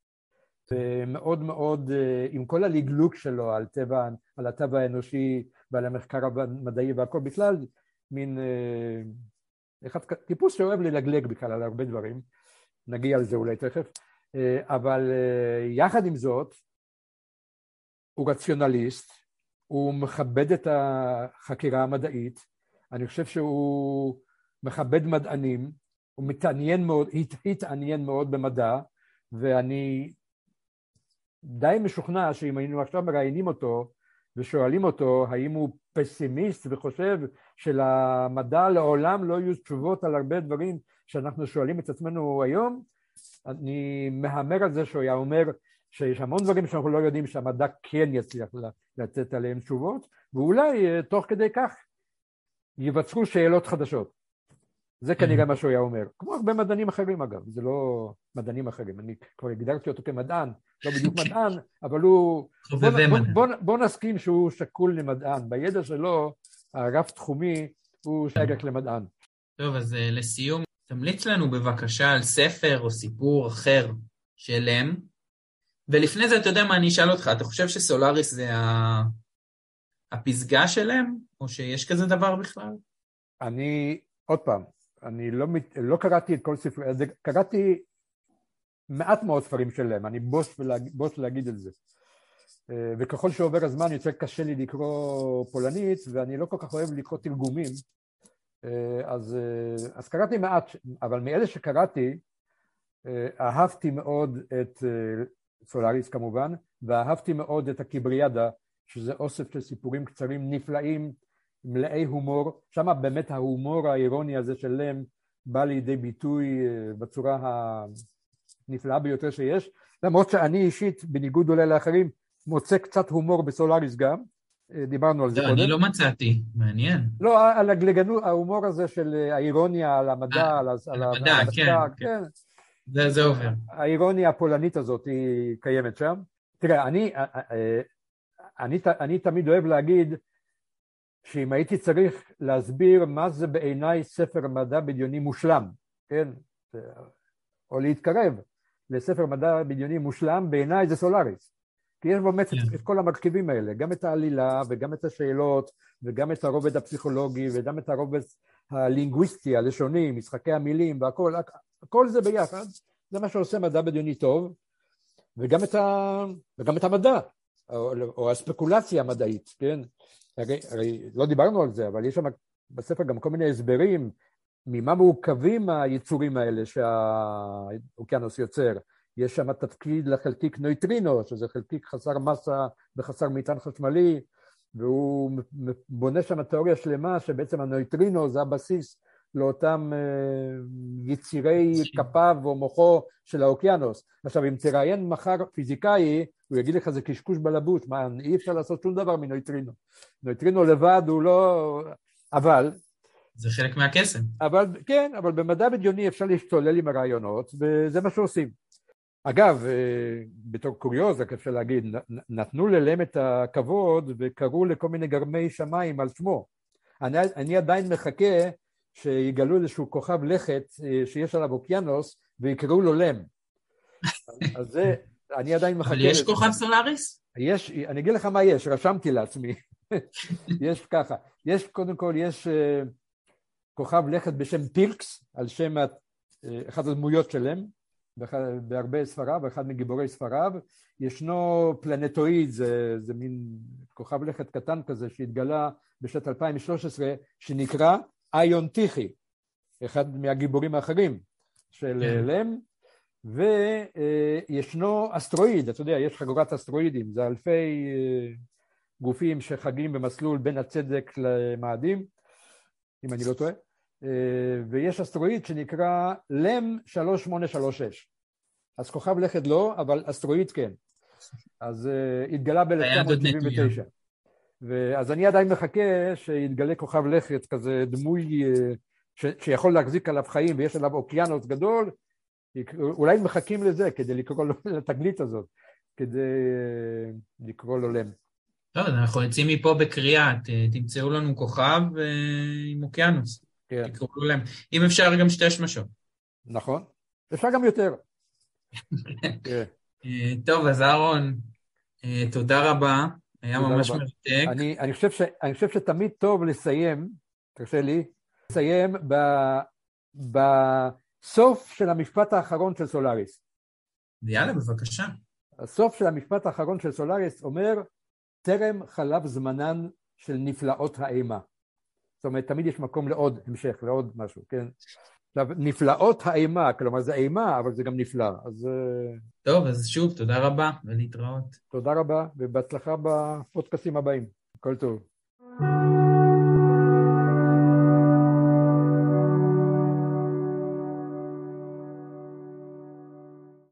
ומאוד מאוד, אה, עם כל הלגלוג שלו על טבע, על הטבע האנושי ועל המחקר המדעי והכל בכלל, מין אה, אחד, טיפוס שאוהב ללגלג בכלל על הרבה דברים, נגיע לזה אולי תכף, אבל יחד עם זאת, הוא רציונליסט, הוא מכבד את החקירה המדעית, אני חושב שהוא מכבד מדענים, הוא מתעניין מאוד, התעניין מאוד במדע, ואני די משוכנע שאם היינו עכשיו מראיינים אותו ושואלים אותו האם הוא פסימיסט וחושב שלמדע לעולם לא יהיו תשובות על הרבה דברים שאנחנו שואלים את עצמנו היום, אני מהמר על זה שהוא היה אומר שיש המון דברים שאנחנו לא יודעים שהמדע כן יצליח לתת עליהם תשובות, ואולי אה, תוך כדי כך ייווצרו שאלות חדשות. זה כנראה מה שהוא היה אומר. כמו הרבה מדענים אחרים אגב, זה לא מדענים אחרים, אני כבר הגדרתי אותו כמדען, לא בדיוק מדען, אבל הוא... בוא, בוא, בוא, בוא נסכים שהוא שקול למדען, בידע שלו הרב תחומי הוא שייך למדען. טוב, אז uh, לסיום, תמליץ לנו בבקשה על ספר או סיפור אחר של אם, ולפני זה אתה יודע מה, אני אשאל אותך, אתה חושב שסולאריס זה ה... הפסגה שלהם, או שיש כזה דבר בכלל? אני, עוד פעם, אני לא, לא קראתי את כל ספרי, קראתי מעט מאוד ספרים שלהם, אני בוס, ולהג, בוס להגיד את זה. אה, וככל שעובר הזמן יותר קשה לי לקרוא פולנית, ואני לא כל כך אוהב לקרוא תרגומים, אז, אה, אז קראתי מעט, אבל מאלה שקראתי, אהבתי מאוד את סולאריס כמובן, ואהבתי מאוד את הקיבריאדה, שזה אוסף של סיפורים קצרים נפלאים, מלאי הומור, שם באמת ההומור האירוני הזה של לם בא לידי ביטוי בצורה הנפלאה ביותר שיש, למרות שאני אישית, בניגוד אולי לאחרים, מוצא קצת הומור בסולאריס גם, אה, דיברנו על זה לא, קודם. אני לא מצאתי, מעניין. לא, על הגלגנות, ההומור הזה של אה, האירוניה, על המדע, אה, על המדע, כן. זה, עובר. האירוניה הפולנית הזאת היא קיימת שם. תראה, אני, אני, אני תמיד אוהב להגיד שאם הייתי צריך להסביר מה זה בעיניי ספר מדע בדיוני מושלם, כן, או להתקרב לספר מדע בדיוני מושלם, בעיניי זה סולאריס. כי יש באמת yeah. את, כן. את כל המרכיבים האלה, גם את העלילה וגם את השאלות וגם את הרובד הפסיכולוגי וגם את הרובד הלינגוויסטי, הלשוני, משחקי המילים והכל, הכל זה ביחד, זה מה שעושה מדע בדיוני טוב, וגם את, ה, וגם את המדע, או, או הספקולציה המדעית, כן? הרי, הרי לא דיברנו על זה, אבל יש שם בספר גם כל מיני הסברים ממה מורכבים היצורים האלה שהאוקיינוס יוצר. יש שם תפקיד לחלקיק נויטרינו, שזה חלקיק חסר מסה וחסר מטען חשמלי, והוא בונה שם תיאוריה שלמה שבעצם הנויטרינו זה הבסיס לאותם אה, יצירי כפיו או מוחו של האוקיינוס. עכשיו, אם תראיין מחר פיזיקאי, הוא יגיד לך זה קשקוש בלבוש, מה, אי אפשר לעשות שום דבר מנויטרינו. נויטרינו לבד הוא לא... אבל... זה חלק מהקסם. אבל, כן, אבל במדע בדיוני אפשר להשתולל עם הרעיונות, וזה מה שעושים. אגב, אה, בתור קוריוז, רק אפשר להגיד, נתנו ללם את הכבוד וקראו לכל מיני גרמי שמיים על שמו. אני, אני עדיין מחכה שיגלו איזשהו כוכב לכת אה, שיש עליו אוקיינוס ויקראו לו לם. אז זה, אני עדיין מחכה... אבל יש כוכב סולאריס? יש, אני אגיד לך מה יש, רשמתי לעצמי. יש ככה, יש קודם כל, יש uh, כוכב לכת בשם פילקס, על שם uh, אחת הדמויות שלהם, בהרבה ספריו, אחד מגיבורי ספריו. ישנו פלנטואיד, זה, זה מין כוכב לכת קטן כזה שהתגלה בשנת 2013, שנקרא איון טיכי, אחד מהגיבורים האחרים של yeah. כן. לם, וישנו אסטרואיד, אתה יודע, יש חגורת אסטרואידים, זה אלפי אה, גופים שחגים במסלול בין הצדק למאדים, אם אני לא טועה, אה, ויש אסטרואיד שנקרא לם 3836. אז כוכב לכת לא, אבל אסטרואיד כן. אז uh, התגלה ב-1979. אז אני עדיין מחכה שיתגלה כוכב לכת כזה דמוי uh, ש, שיכול להחזיק עליו חיים ויש עליו אוקיינוס גדול, אולי מחכים לזה כדי לקרוא לו, לתגלית הזאת, כדי לקרוא לו לם. טוב, אנחנו יוצאים מפה בקריאה, תמצאו לנו כוכב עם אוקיינוס. כן. תקראו להם. אם אפשר גם שתי שמשות. נכון. אפשר גם יותר. כן. אה, טוב, אז אהרון, אה, תודה רבה, היה ממש מרתק. אני, אני, חושב אני חושב שתמיד טוב לסיים, תרשה לי, לסיים ב, בסוף של המשפט האחרון של סולאריס. יאללה, בבקשה. הסוף של המשפט האחרון של סולאריס אומר, טרם חלב זמנן של נפלאות האימה. זאת אומרת, תמיד יש מקום לעוד המשך, לעוד משהו, כן? עכשיו, נפלאות האימה, כלומר זה אימה, אבל זה גם נפלא, אז... אה, טוב, אז שוב, תודה רבה, ולהתראות. תודה רבה, ובהצלחה בפודקאסים הבאים. הכל טוב.